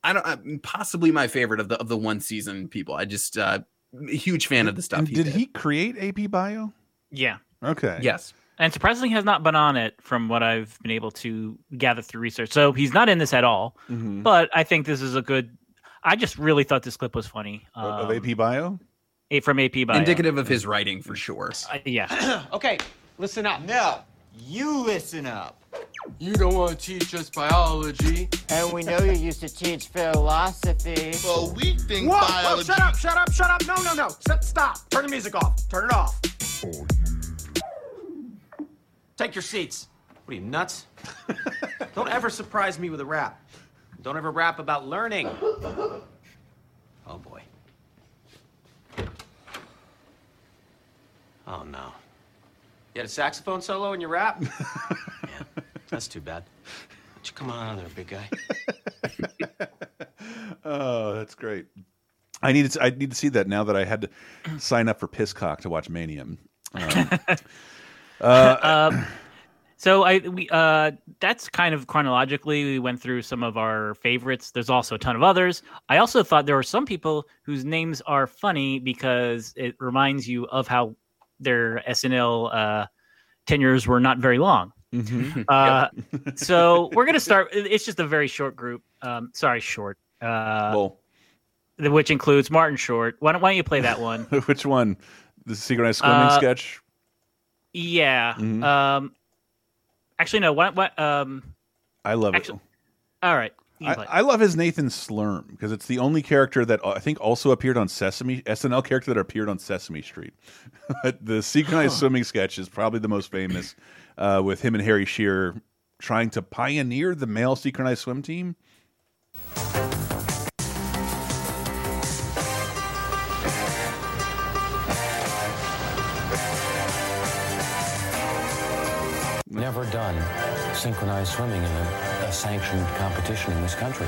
I don't uh, possibly my favorite of the of the one season people. I just uh, a huge fan of the stuff. he did did. he create AP Bio? Yeah. Okay. Yes. And surprisingly has not been on it from what I've been able to gather through research. So he's not in this at all. Mhm. But I think this is a good I just really thought this clip was funny. Of Um, AP Bio? eh, from AP Bio. Indicative of his writing for sure. Uh, yeah. okay, listen up. No, you listen up. You don't want to teach us biology. And we know you used to teach philosophy. Well, we think Whoa, biology. whoa, shut up, shut up, shut up. No, no, no. S- stop. Turn the music off. Turn it off. Take your seats. What are you, nuts? Don't ever surprise me with a rap. Don't ever rap about learning. Oh, boy. Oh, no. You had a saxophone solo in your rap? yeah, that's too bad. Why don't you come on out of there, big guy? Oh, that's great. I need to. I need to see that now that I had to sign up for Pisscock to watch Manium. Um, uh, um, so I we uh that's kind of chronologically we went through some of our favorites. There's also a ton of others. I also thought there were some people whose names are funny because it reminds you of how their SNL uh, tenures were not very long. mhm. Uh, so we're gonna start. It's just a very short group. Um, sorry, short. Uh, well, the- which includes Martin Short. Why don't, why don't you play that one? which one? The synchronized swimming Uh, sketch. Yeah. Mhm. Um, actually, no. What? What? Um. I love actually- it. All right. You I. I love his Nathan Thurm because it's the only character that uh, I think also appeared on Sesame SNL character that appeared on Sesame Street. the synchronized Huh. swimming sketch is probably the most famous, uh, with him and Harry Shearer trying to pioneer the male synchronized swim team. Never done synchronized swimming in a, a sanctioned competition in this country.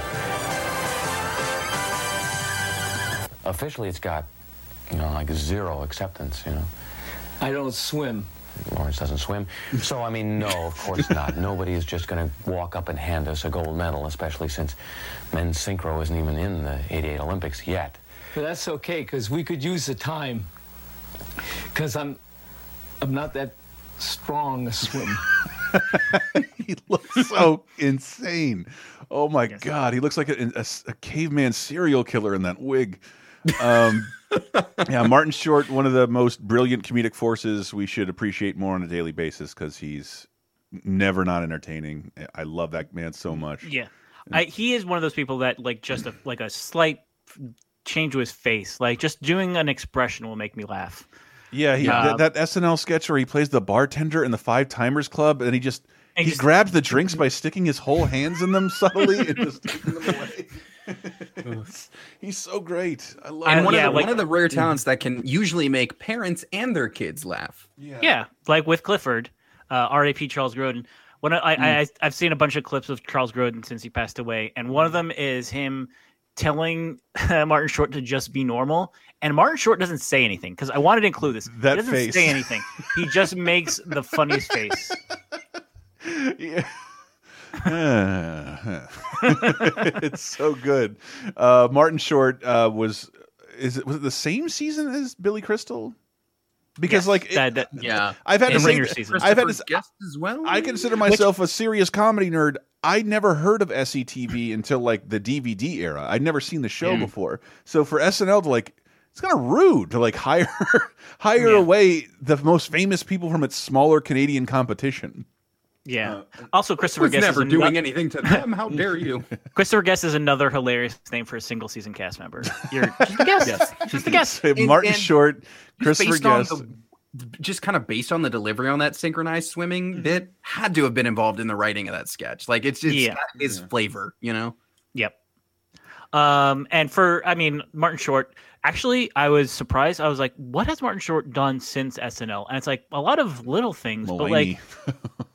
Officially, it's got, you know, like zero acceptance, you know. I don't swim. Lawrence doesn't swim. So, I mean, no, of course not. Nobody is just going to walk up and hand us a gold medal, especially since men's synchro isn't even in the 88 Olympics yet. But that's okay, because we could use the time. Because I'm, I'm not that strong a swim. he looks so insane. Oh my god, he looks like a, a, a caveman serial killer in that wig. Um, yeah, Martin Short, one of the most brilliant comedic forces we should appreciate more on a daily basis because he's never not entertaining. I love that man so much. Yeah, I, he is one of those people that like just a, like a slight change to his face, like just doing an expression will make me laugh. Yeah, he, Uh, that, that SNL sketch where he plays the bartender in the Five Timers Club, and he just And he just- grabs the drinks by sticking his whole hands in them subtly and just taking them away. He's so great. I love and him. one, yeah, of the, like- one of the rare talents that can usually make parents and their kids laugh. Yeah, like with Clifford, uh, R.A.P. Charles Grodin. When I, I, I I've seen a bunch of clips of Charles Grodin since he passed away, and one of them is him telling Martin Short to just be normal, and Martin Short doesn't say anything because I wanted to include this. That he doesn't face. say anything. He just makes the funniest face. Yeah. it's so good. Uh, Martin Short uh, was is it was it the same season as Billy Crystal? Because Yes, like it- that- that- Yeah. I've had to In say season. I've had to Guest as well. I consider myself a serious comedy nerd. I never heard of SCTV until like the DVD era. I'd never seen the show Mm. before. So for SNL to like it's kind of rude to like hire hire Yeah. away the most famous people from its smaller Canadian competition. Yeah. also, Christopher was Guest never is doing ano- anything to them. How dare you? Christopher Guest is another hilarious name for a single season cast member. You're just a guest. Yes. Just a guest. Say Martin and Short, Christopher based on Guest. the, just kind of based on the delivery on that synchronized Mm-hmm. swimming bit, had to have been involved in the writing of that sketch. Like it's just Yeah. got his flavor, you know. Yep. Um, and for I mean Martin Short, actually, I was surprised. I was like, "What has Martin Short done since SNL?" And it's like a lot of little things, but like,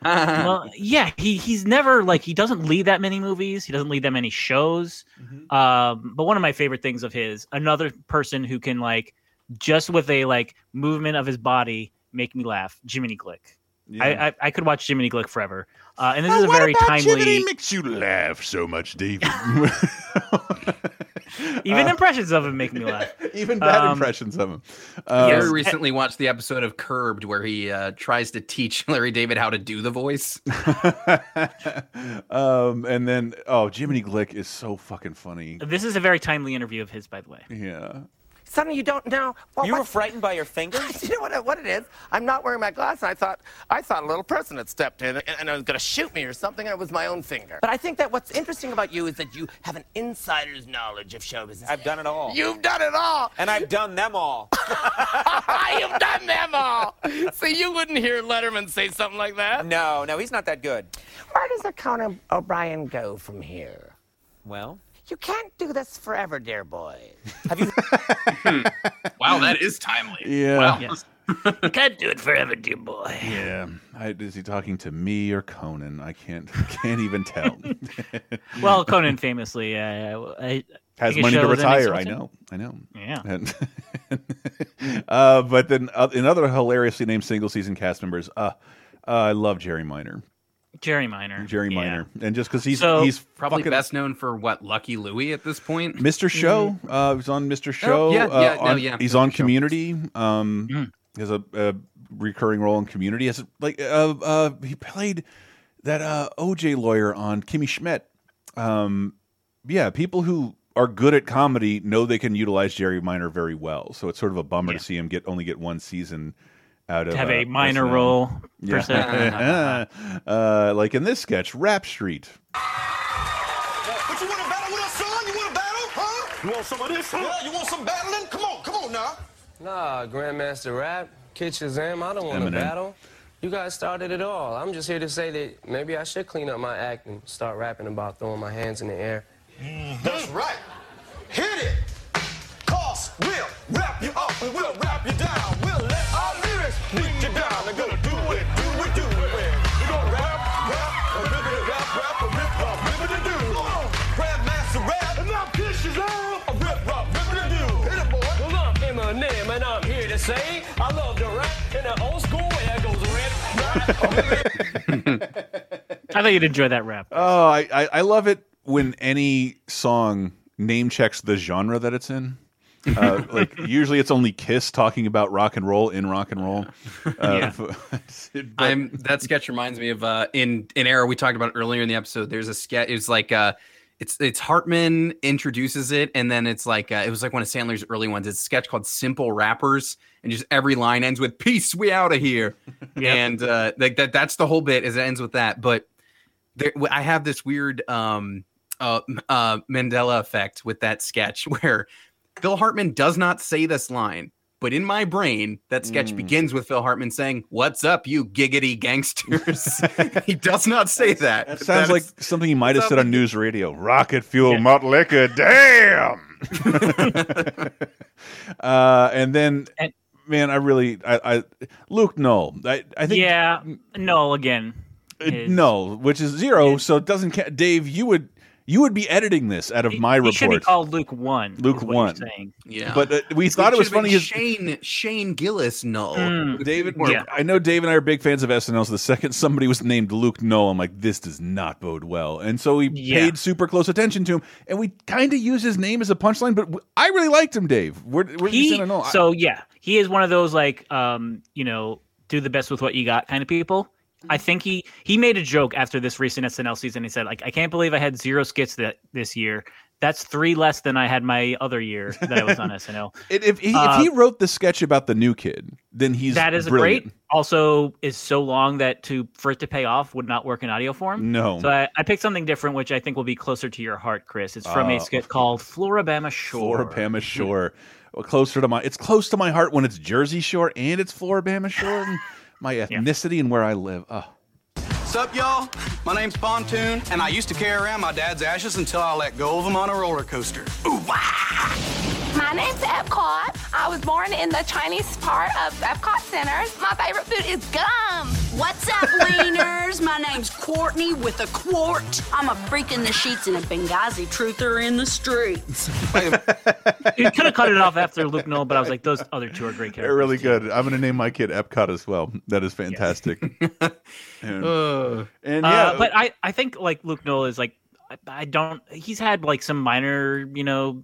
well, yeah, he he's never like he doesn't lead that many movies. He doesn't lead that many shows. Um, but one of my favorite things of his, another person who can like just with a like movement of his body make me laugh, Jiminy Glick. I, I I could watch Jiminy Glick forever. Uh, and this is a very timely. makes you laugh so much, David. Even Uh, impressions of him make me laugh. Even bad Um, impressions of him. I Uh, recently watched the episode of Curbed where he uh, tries to teach Larry David how to do the voice. um, and then oh, Jiminy Glick is so fucking funny. This is a very timely interview of his, by the way. Yeah. Suddenly you don't know. you were frightened by your fingers? you know what, what it is? I'm not wearing my glasses. I thought I thought a little person had stepped in and, and was going to shoot me or something, and it was my own finger. But I think that what's interesting about you is that you have an insider's knowledge of show business. I've done it all. You've done it all. And I've done them all. You've done them all. So you wouldn't hear Letterman say something like that? No, no, he's not that good. Where does a Conan O'Brien go from here? Well, You can't do this forever, dear boy. Have you? wow, that is timely. Yeah. Wow. Yes. you can't do it forever, dear boy. Yeah. I, is he talking to me or Conan? I can't can't even tell. Well, Conan famously uh, I, has money to show was in retire. I know. I know. Yeah. And, uh, but then uh, in other hilariously named single season cast members, uh, uh, I love Jerry Minor. Jerry Minor. Jerry Yeah. Minor, and just because he's So- he's Probably fucking best known for what Lucky Louie at this point. Mr. Show. Uh, he's on Mr. Show. Oh, yeah, uh, yeah, no, yeah, He's Mr. on Show. Community. Um, Mm. he has a, a recurring role in Community. Has like uh, uh, he played that uh, OJ lawyer on Kimmy Schmidt. Um, yeah, people who are good at comedy know they can utilize Jerry Minor very well. So it's sort of a bummer Yeah. to see him get only get one season out of To have uh, a minor SNL. role, per se. Yeah. uh, like in this sketch, Rap Street. But you want to battle with us, son? You want to battle, huh? You want some of this, huh? Yeah, you want some battling? Come on, come on now. Nah, Grandmaster Rap, Kid Shazam, I don't want to battle. You guys started it all. I'm just here to say that maybe I should clean up my act and start rapping about throwing my hands in the air. That's right. Hit it. Cause we'll wrap you up and we'll wrap and I'm to say I love to rap in the old school way. It goes rip, rap, I thought you'd enjoy that rap. Oh, I, I, I love it when any song name checks the genre that it's in. Uh, like usually it's only Kiss talking about rock and roll in rock and roll. Uh, I'm that sketch reminds me of uh in an era we talked about earlier in the episode. There's a sketch. It's like uh it's it's Hartman introduces it, and then it's like uh, it was like one of Sandler's early ones. It's a sketch called Simple Rappers, and just every line ends with "Peace, we out of here," and uh, like that that's the whole bit. Is it ends with that, but there, I have this weird um uh, uh Mandela effect with that sketch where Phil Hartman does not say this line, but But in my brain, that sketch Mm. begins with Phil Hartman saying, "What's up, you giggity gangsters?" he does not say that. That sounds like something he might have said on news radio. Rocket fuel, Yeah. malt liquor, damn. uh, and then, man, I really, I, I Luke Null. I, I think, yeah, no, again, uh, is- no, which is zero. So it doesn't. Ca- Dave, you would, you would be editing this out of my he should be report. called Luke One. Luke is what you're one. saying. Yeah. But uh, we thought it was should've funny. been As, Shane Shane Gillis. No, Mm. David, Yeah. I know Dave and I are big fans of SNL. So the second somebody was named Luke Null, I'm like, this does not bode well. And so we Yeah. paid super close attention to him, and we kind of used his name as a punchline. But I really liked him, Dave. Where, where did you He, stand? I- so yeah, he is one of those like, um, you know, do the best with what you got kind of people. I mm-hmm. think he he made a joke after this recent SNL season. He said like, I can't believe I had zero skits that this year. That's three less than I had my other year that I was on SNL. if, if, he, Uh, if he wrote the sketch about the new kid, then he's that is brilliant. great. Also, is so long that to for it to pay off would not work in audio form. No. So I, I picked something different, which I think will be closer to your heart, Chris. It's from Oh. a ah. skit called Floribama Shore. Floribama hmm. Shore. Closer to my, it's close to my heart when it's Jersey Shore and it's Floribama Shore. and my ethnicity and where I live. Oh. Sup, y'all? My name's Pontoon, and I used to carry around my dad's ashes until I let go of them on a roller coaster. Ooh, My name's Epcot. I was born in the Chinese part of Epcot Centers. My favorite food is gum. What's up, wieners? My name's Courtney with a quart. I'm a freak in the sheets and a Benghazi truther in the streets. you could have cut it off after Luke Null, but I was like, those other two are great characters. They're really good. I'm going to name my kid Epcot as well. That is fantastic. and, Uh, and yeah, but I, I think like Luke Null is like I, I don't he's had like some minor you know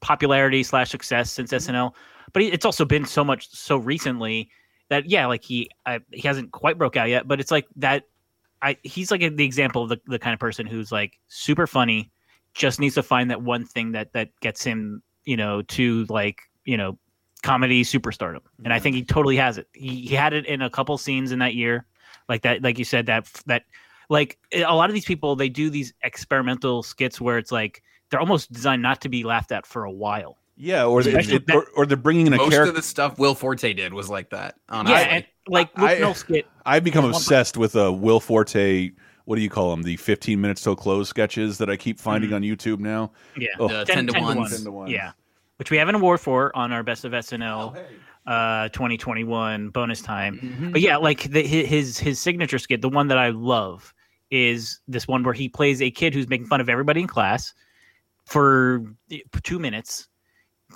popularity slash success since Mm-hmm. SNL, but it's also been so much so recently that yeah like he I, he hasn't quite broke out yet, but it's like that I he's like the example of the, the kind of person who's like super funny, just needs to find that one thing that that gets him you know to like you know comedy superstardom. And i think he totally has it. He, he had it in a couple scenes in that year like that like you said that that like a lot of these people they do these experimental skits where it's like they're almost designed not to be laughed at for a while yeah, or, they, Especially it- or, or they're bringing in a Most character. of the stuff Will Forte did was like that. yeah and like Luke I- Null skit I've become obsessed with uh, Will Forte. What do you call them? The 15 minutes till close sketches that I keep finding on YouTube now. yeah Oh. The 10 to 1s. 10 to 1s. yeah which we have an award for on our best of snl uh 2021 bonus time Mm-hmm. but yeah like the, his his signature skit the one that i love is this one where he plays a kid who's making fun of everybody in class for eh, two minutes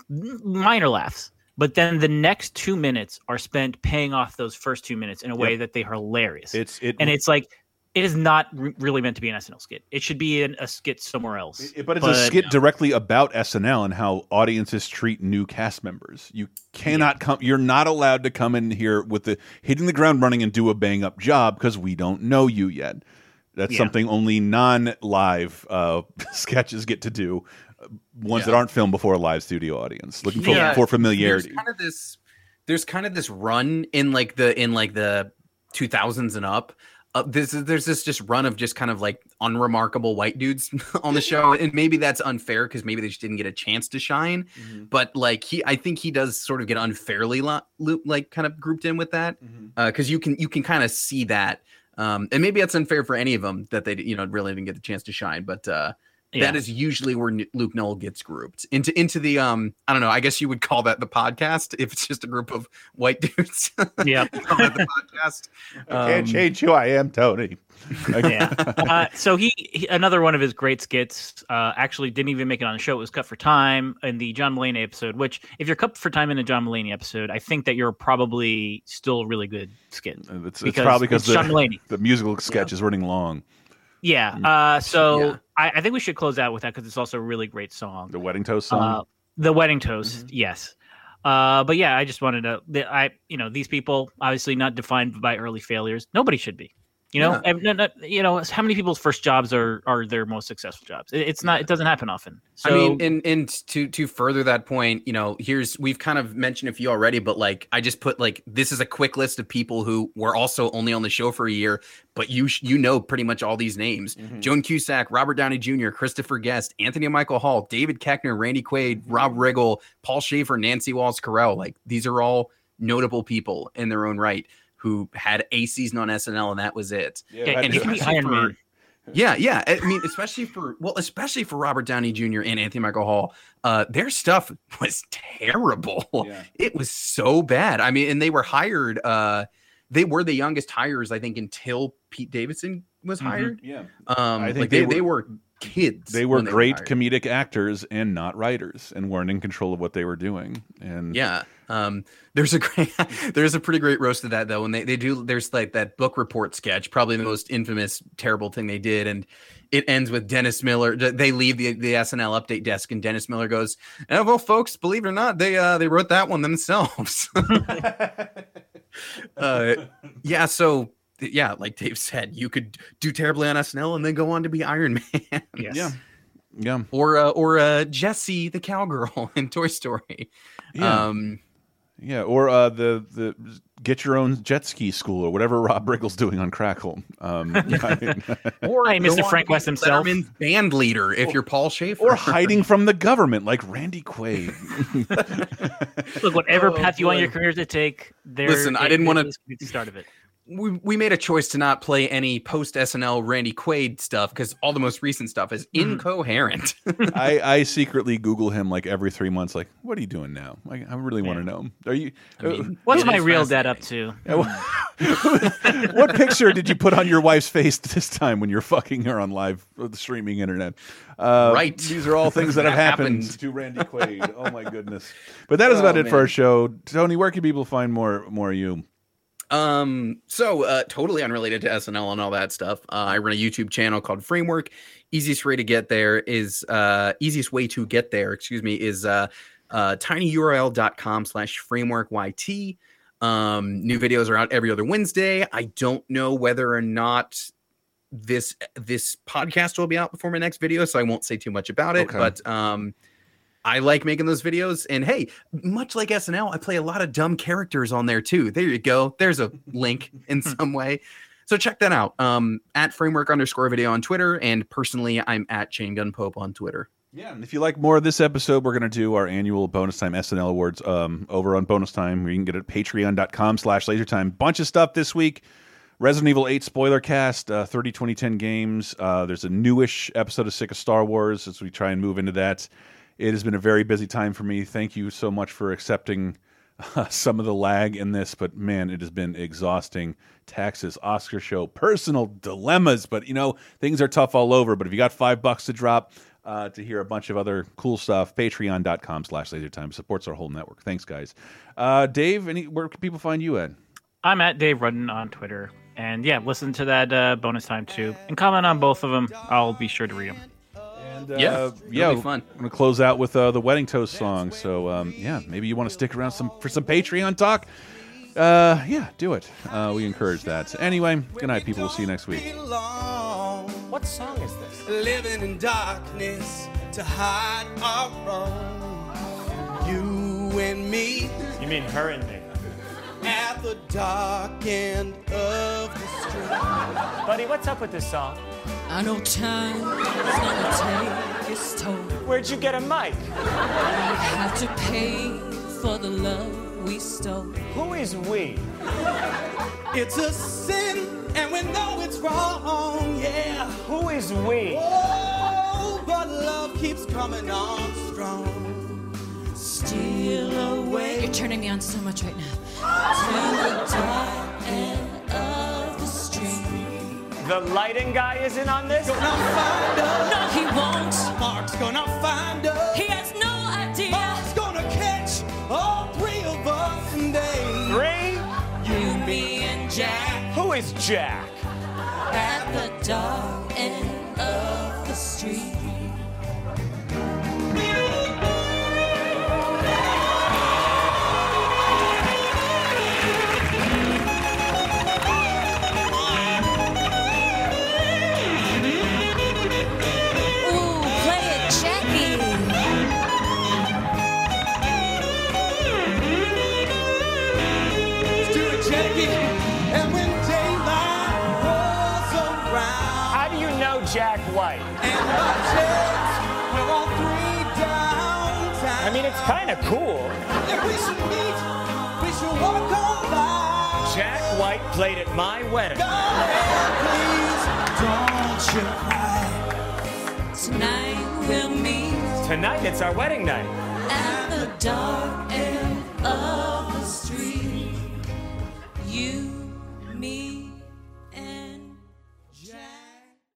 minor laughs but then the next two minutes are spent paying off those first two minutes in a way Yep. that they are hilarious It's it, and it's like it is not re- really meant to be an SNL skit. It should be in a skit somewhere else. It- but it's a skit directly about SNL and how audiences treat new cast members. You cannot come. You're not allowed to come in here with the hitting the ground running and do a bang up job because we don't know you yet. That's Yeah. something only non-live uh, sketches get to do. uh, Ones that aren't filmed before a live studio audience, looking for, Yeah. for familiarity. There's kind of this there's kind of this run in like the in like the 2000s and up. Uh, this there's this just run of just kind of like unremarkable white dudes on the show, and maybe that's unfair because maybe they just didn't get a chance to shine. Mm-hmm. But like he, I think he does sort of get unfairly lo- like kind of grouped in with that Mm-hmm. because you can you can kind of see that, um, and maybe that's unfair for any of them that they you know really didn't get the chance to shine. But uh, Yeah. that is usually where Luke Null gets grouped into into the um I don't know I guess you would call that the podcast if it's just a group of white dudes. Yeah. The podcast. I can't Um, change who I am, Tony. yeah. Uh, so he, he another one of his great skits uh, actually didn't even make it on the show. It was cut for time in the John Mulaney episode. Which, if you're cut for time in a John Mulaney episode, I think that you're probably still a really good skit. It's, it's probably because it's John the, Mulaney. the musical sketch is running long. Yeah. Uh, so Yeah. I, I think we should close out with that because it's also a really great song. The wedding toast song. Uh, the wedding toast, yes. Uh, but yeah, I just wanted to. I you know, these people obviously not defined by early failures. Nobody should be. You know, Yeah. And no- no- you know, how many people's first jobs are are their most successful jobs? It- It's not. It doesn't happen often. So, I mean, and and to to further that point, you know, here's we've kind of mentioned a few already, but like I just put like this is a quick list of people who were also only on the show for a year, but you sh- you know pretty much all these names: mm-hmm. Joan Cusack, Robert Downey Jr., Christopher Guest, Anthony Michael Hall, David Koechner, Randy Quaid, Rob mm-hmm. Riggle, Paul Shaffer, Nancy Walls Carell. Like these are all notable people in their own right who had a season on SNL and that was it. Yeah, and you can be especially Iron Man. yeah, yeah. I mean, especially for well, especially for Robert Downey Jr. and Anthony Michael Hall, uh, their stuff was terrible. It was so bad. I mean, and they were hired. Uh, they were the youngest hires, I think, until Pete Davidson was Mhm. hired. Yeah. um, I think like they they, were- they were kids. They were when great hired. comedic actors and not writers, and weren't in control of what they were doing. And Yeah. Um, there's a great, there's a pretty great roast of that though. And they, they do, there's like that book report sketch, probably the most infamous, terrible thing they did. And it ends with Dennis Miller. They leave the, the SNL update desk and Dennis Miller goes, oh, well, folks, believe it or not, they, uh, they wrote that one themselves. uh, yeah. So yeah, like Dave said, you could do terribly on SNL and then go on to be Iron Man. Yeah. Yeah. Or, uh, or, uh, Jessie the cowgirl in Toy Story. Yeah. Um, Yeah, or uh, the the get your own jet ski school or whatever Rob Riggle's doing on Crackle. Um, I mean- Or Hey, Mr. Frank West himself. Letterman's band leader if you're Paul Shaffer. or hiding from the government like Randy Quaid. look, whatever Oh, path you want your career to take, there. Listen, I didn't wanna- this the start of it. We, we made a choice to not play any post SNL Randy Quaid stuff because all the most recent stuff is Mm-hmm. incoherent. I, I secretly Google him like every three months. Like, what are you doing now? Like, I really want to know. Are you? uh, I mean, What's my real dad up to? Yeah, what, what picture did you put on your wife's face this time when you're fucking her on live uh, streaming internet? Uh, Right. These are all things that have happened, happened. to Randy Quaid. Oh my goodness. But that is about Oh, it for our show. Tony, where can people find more more of you? Um, so uh totally unrelated to SNL and all that stuff. Uh, I run a YouTube channel called Framework. Easiest way to get there is uh easiest way to get there, excuse me, is uh uh tinyurl.com slash framework YT. Um, new videos are out every other Wednesday. I don't know whether or not this this podcast will be out before my next video, so I won't say too much about it. Okay. But um I like making those videos. And hey, much like SNL, I play a lot of dumb characters on there too. There you go. There's a link in some way. So check that out. Um, at framework underscore video on Twitter. And personally, I'm at Chain Gun Pope on Twitter. Yeah, and if you like more of this episode, we're going to do our annual Bonus Time SNL Awards um, over on Bonus Time. You can get it at patreon.com slash lasertime. Bunch of stuff this week. Resident Evil 8 spoiler cast, uh, 30 2010 games. Uh, there's a newish episode of Sick of Star Wars as we try and move into that. It has been a very busy time for me. Thank you so much for accepting uh, some of the lag in this, but man, it has been exhausting. Taxes, Oscar show, personal dilemmas, but you know, things are tough all over. But if you got five bucks to drop, uh, to hear a bunch of other cool stuff. Patreon.com slash lasertime supports our whole network. Thanks, guys. Uh, Dave, any, where can people find you at? I'm at Dave Rudden on Twitter, and yeah, listen to that uh, bonus time too, and comment on both of them. I'll be sure to read them. And, Yeah, uh, it'll yeah, be fun. I'm gonna close out with uh, the wedding toast song. So um, yeah, maybe you want to stick around some for some Patreon talk. Uh, yeah, do it. Uh, we encourage that. Anyway, good night, people. We'll see you next week. What song is this? Living in darkness to hide our wrong. You and me You mean her and me? at the dark end of the street. Buddy, what's up with this song? I know time is gonna take its toll. Where'd you get a mic? We have to pay for the love we stole. Who is we? It's a sin, and we know it's wrong, yeah. Who is we? Oh, but love keeps coming on strong. Steal away. You're turning me on so much right now. To the dark end of the lighting guy isn't on this? Gonna find us. No, he won't. Mark's gonna find us. He has no idea. Mark's gonna catch all three of us and they. Three? You, me, and Jack Who is Jack? at the dark end of the street. Jack White? and my jets will all three downtown. I mean, it's kind of cool. If we should meet, we should walk on by. Jack White played at my wedding. Darling, please don't you cry. Tonight we'll meet Tonight, it's our wedding night. at the dark end of the street. You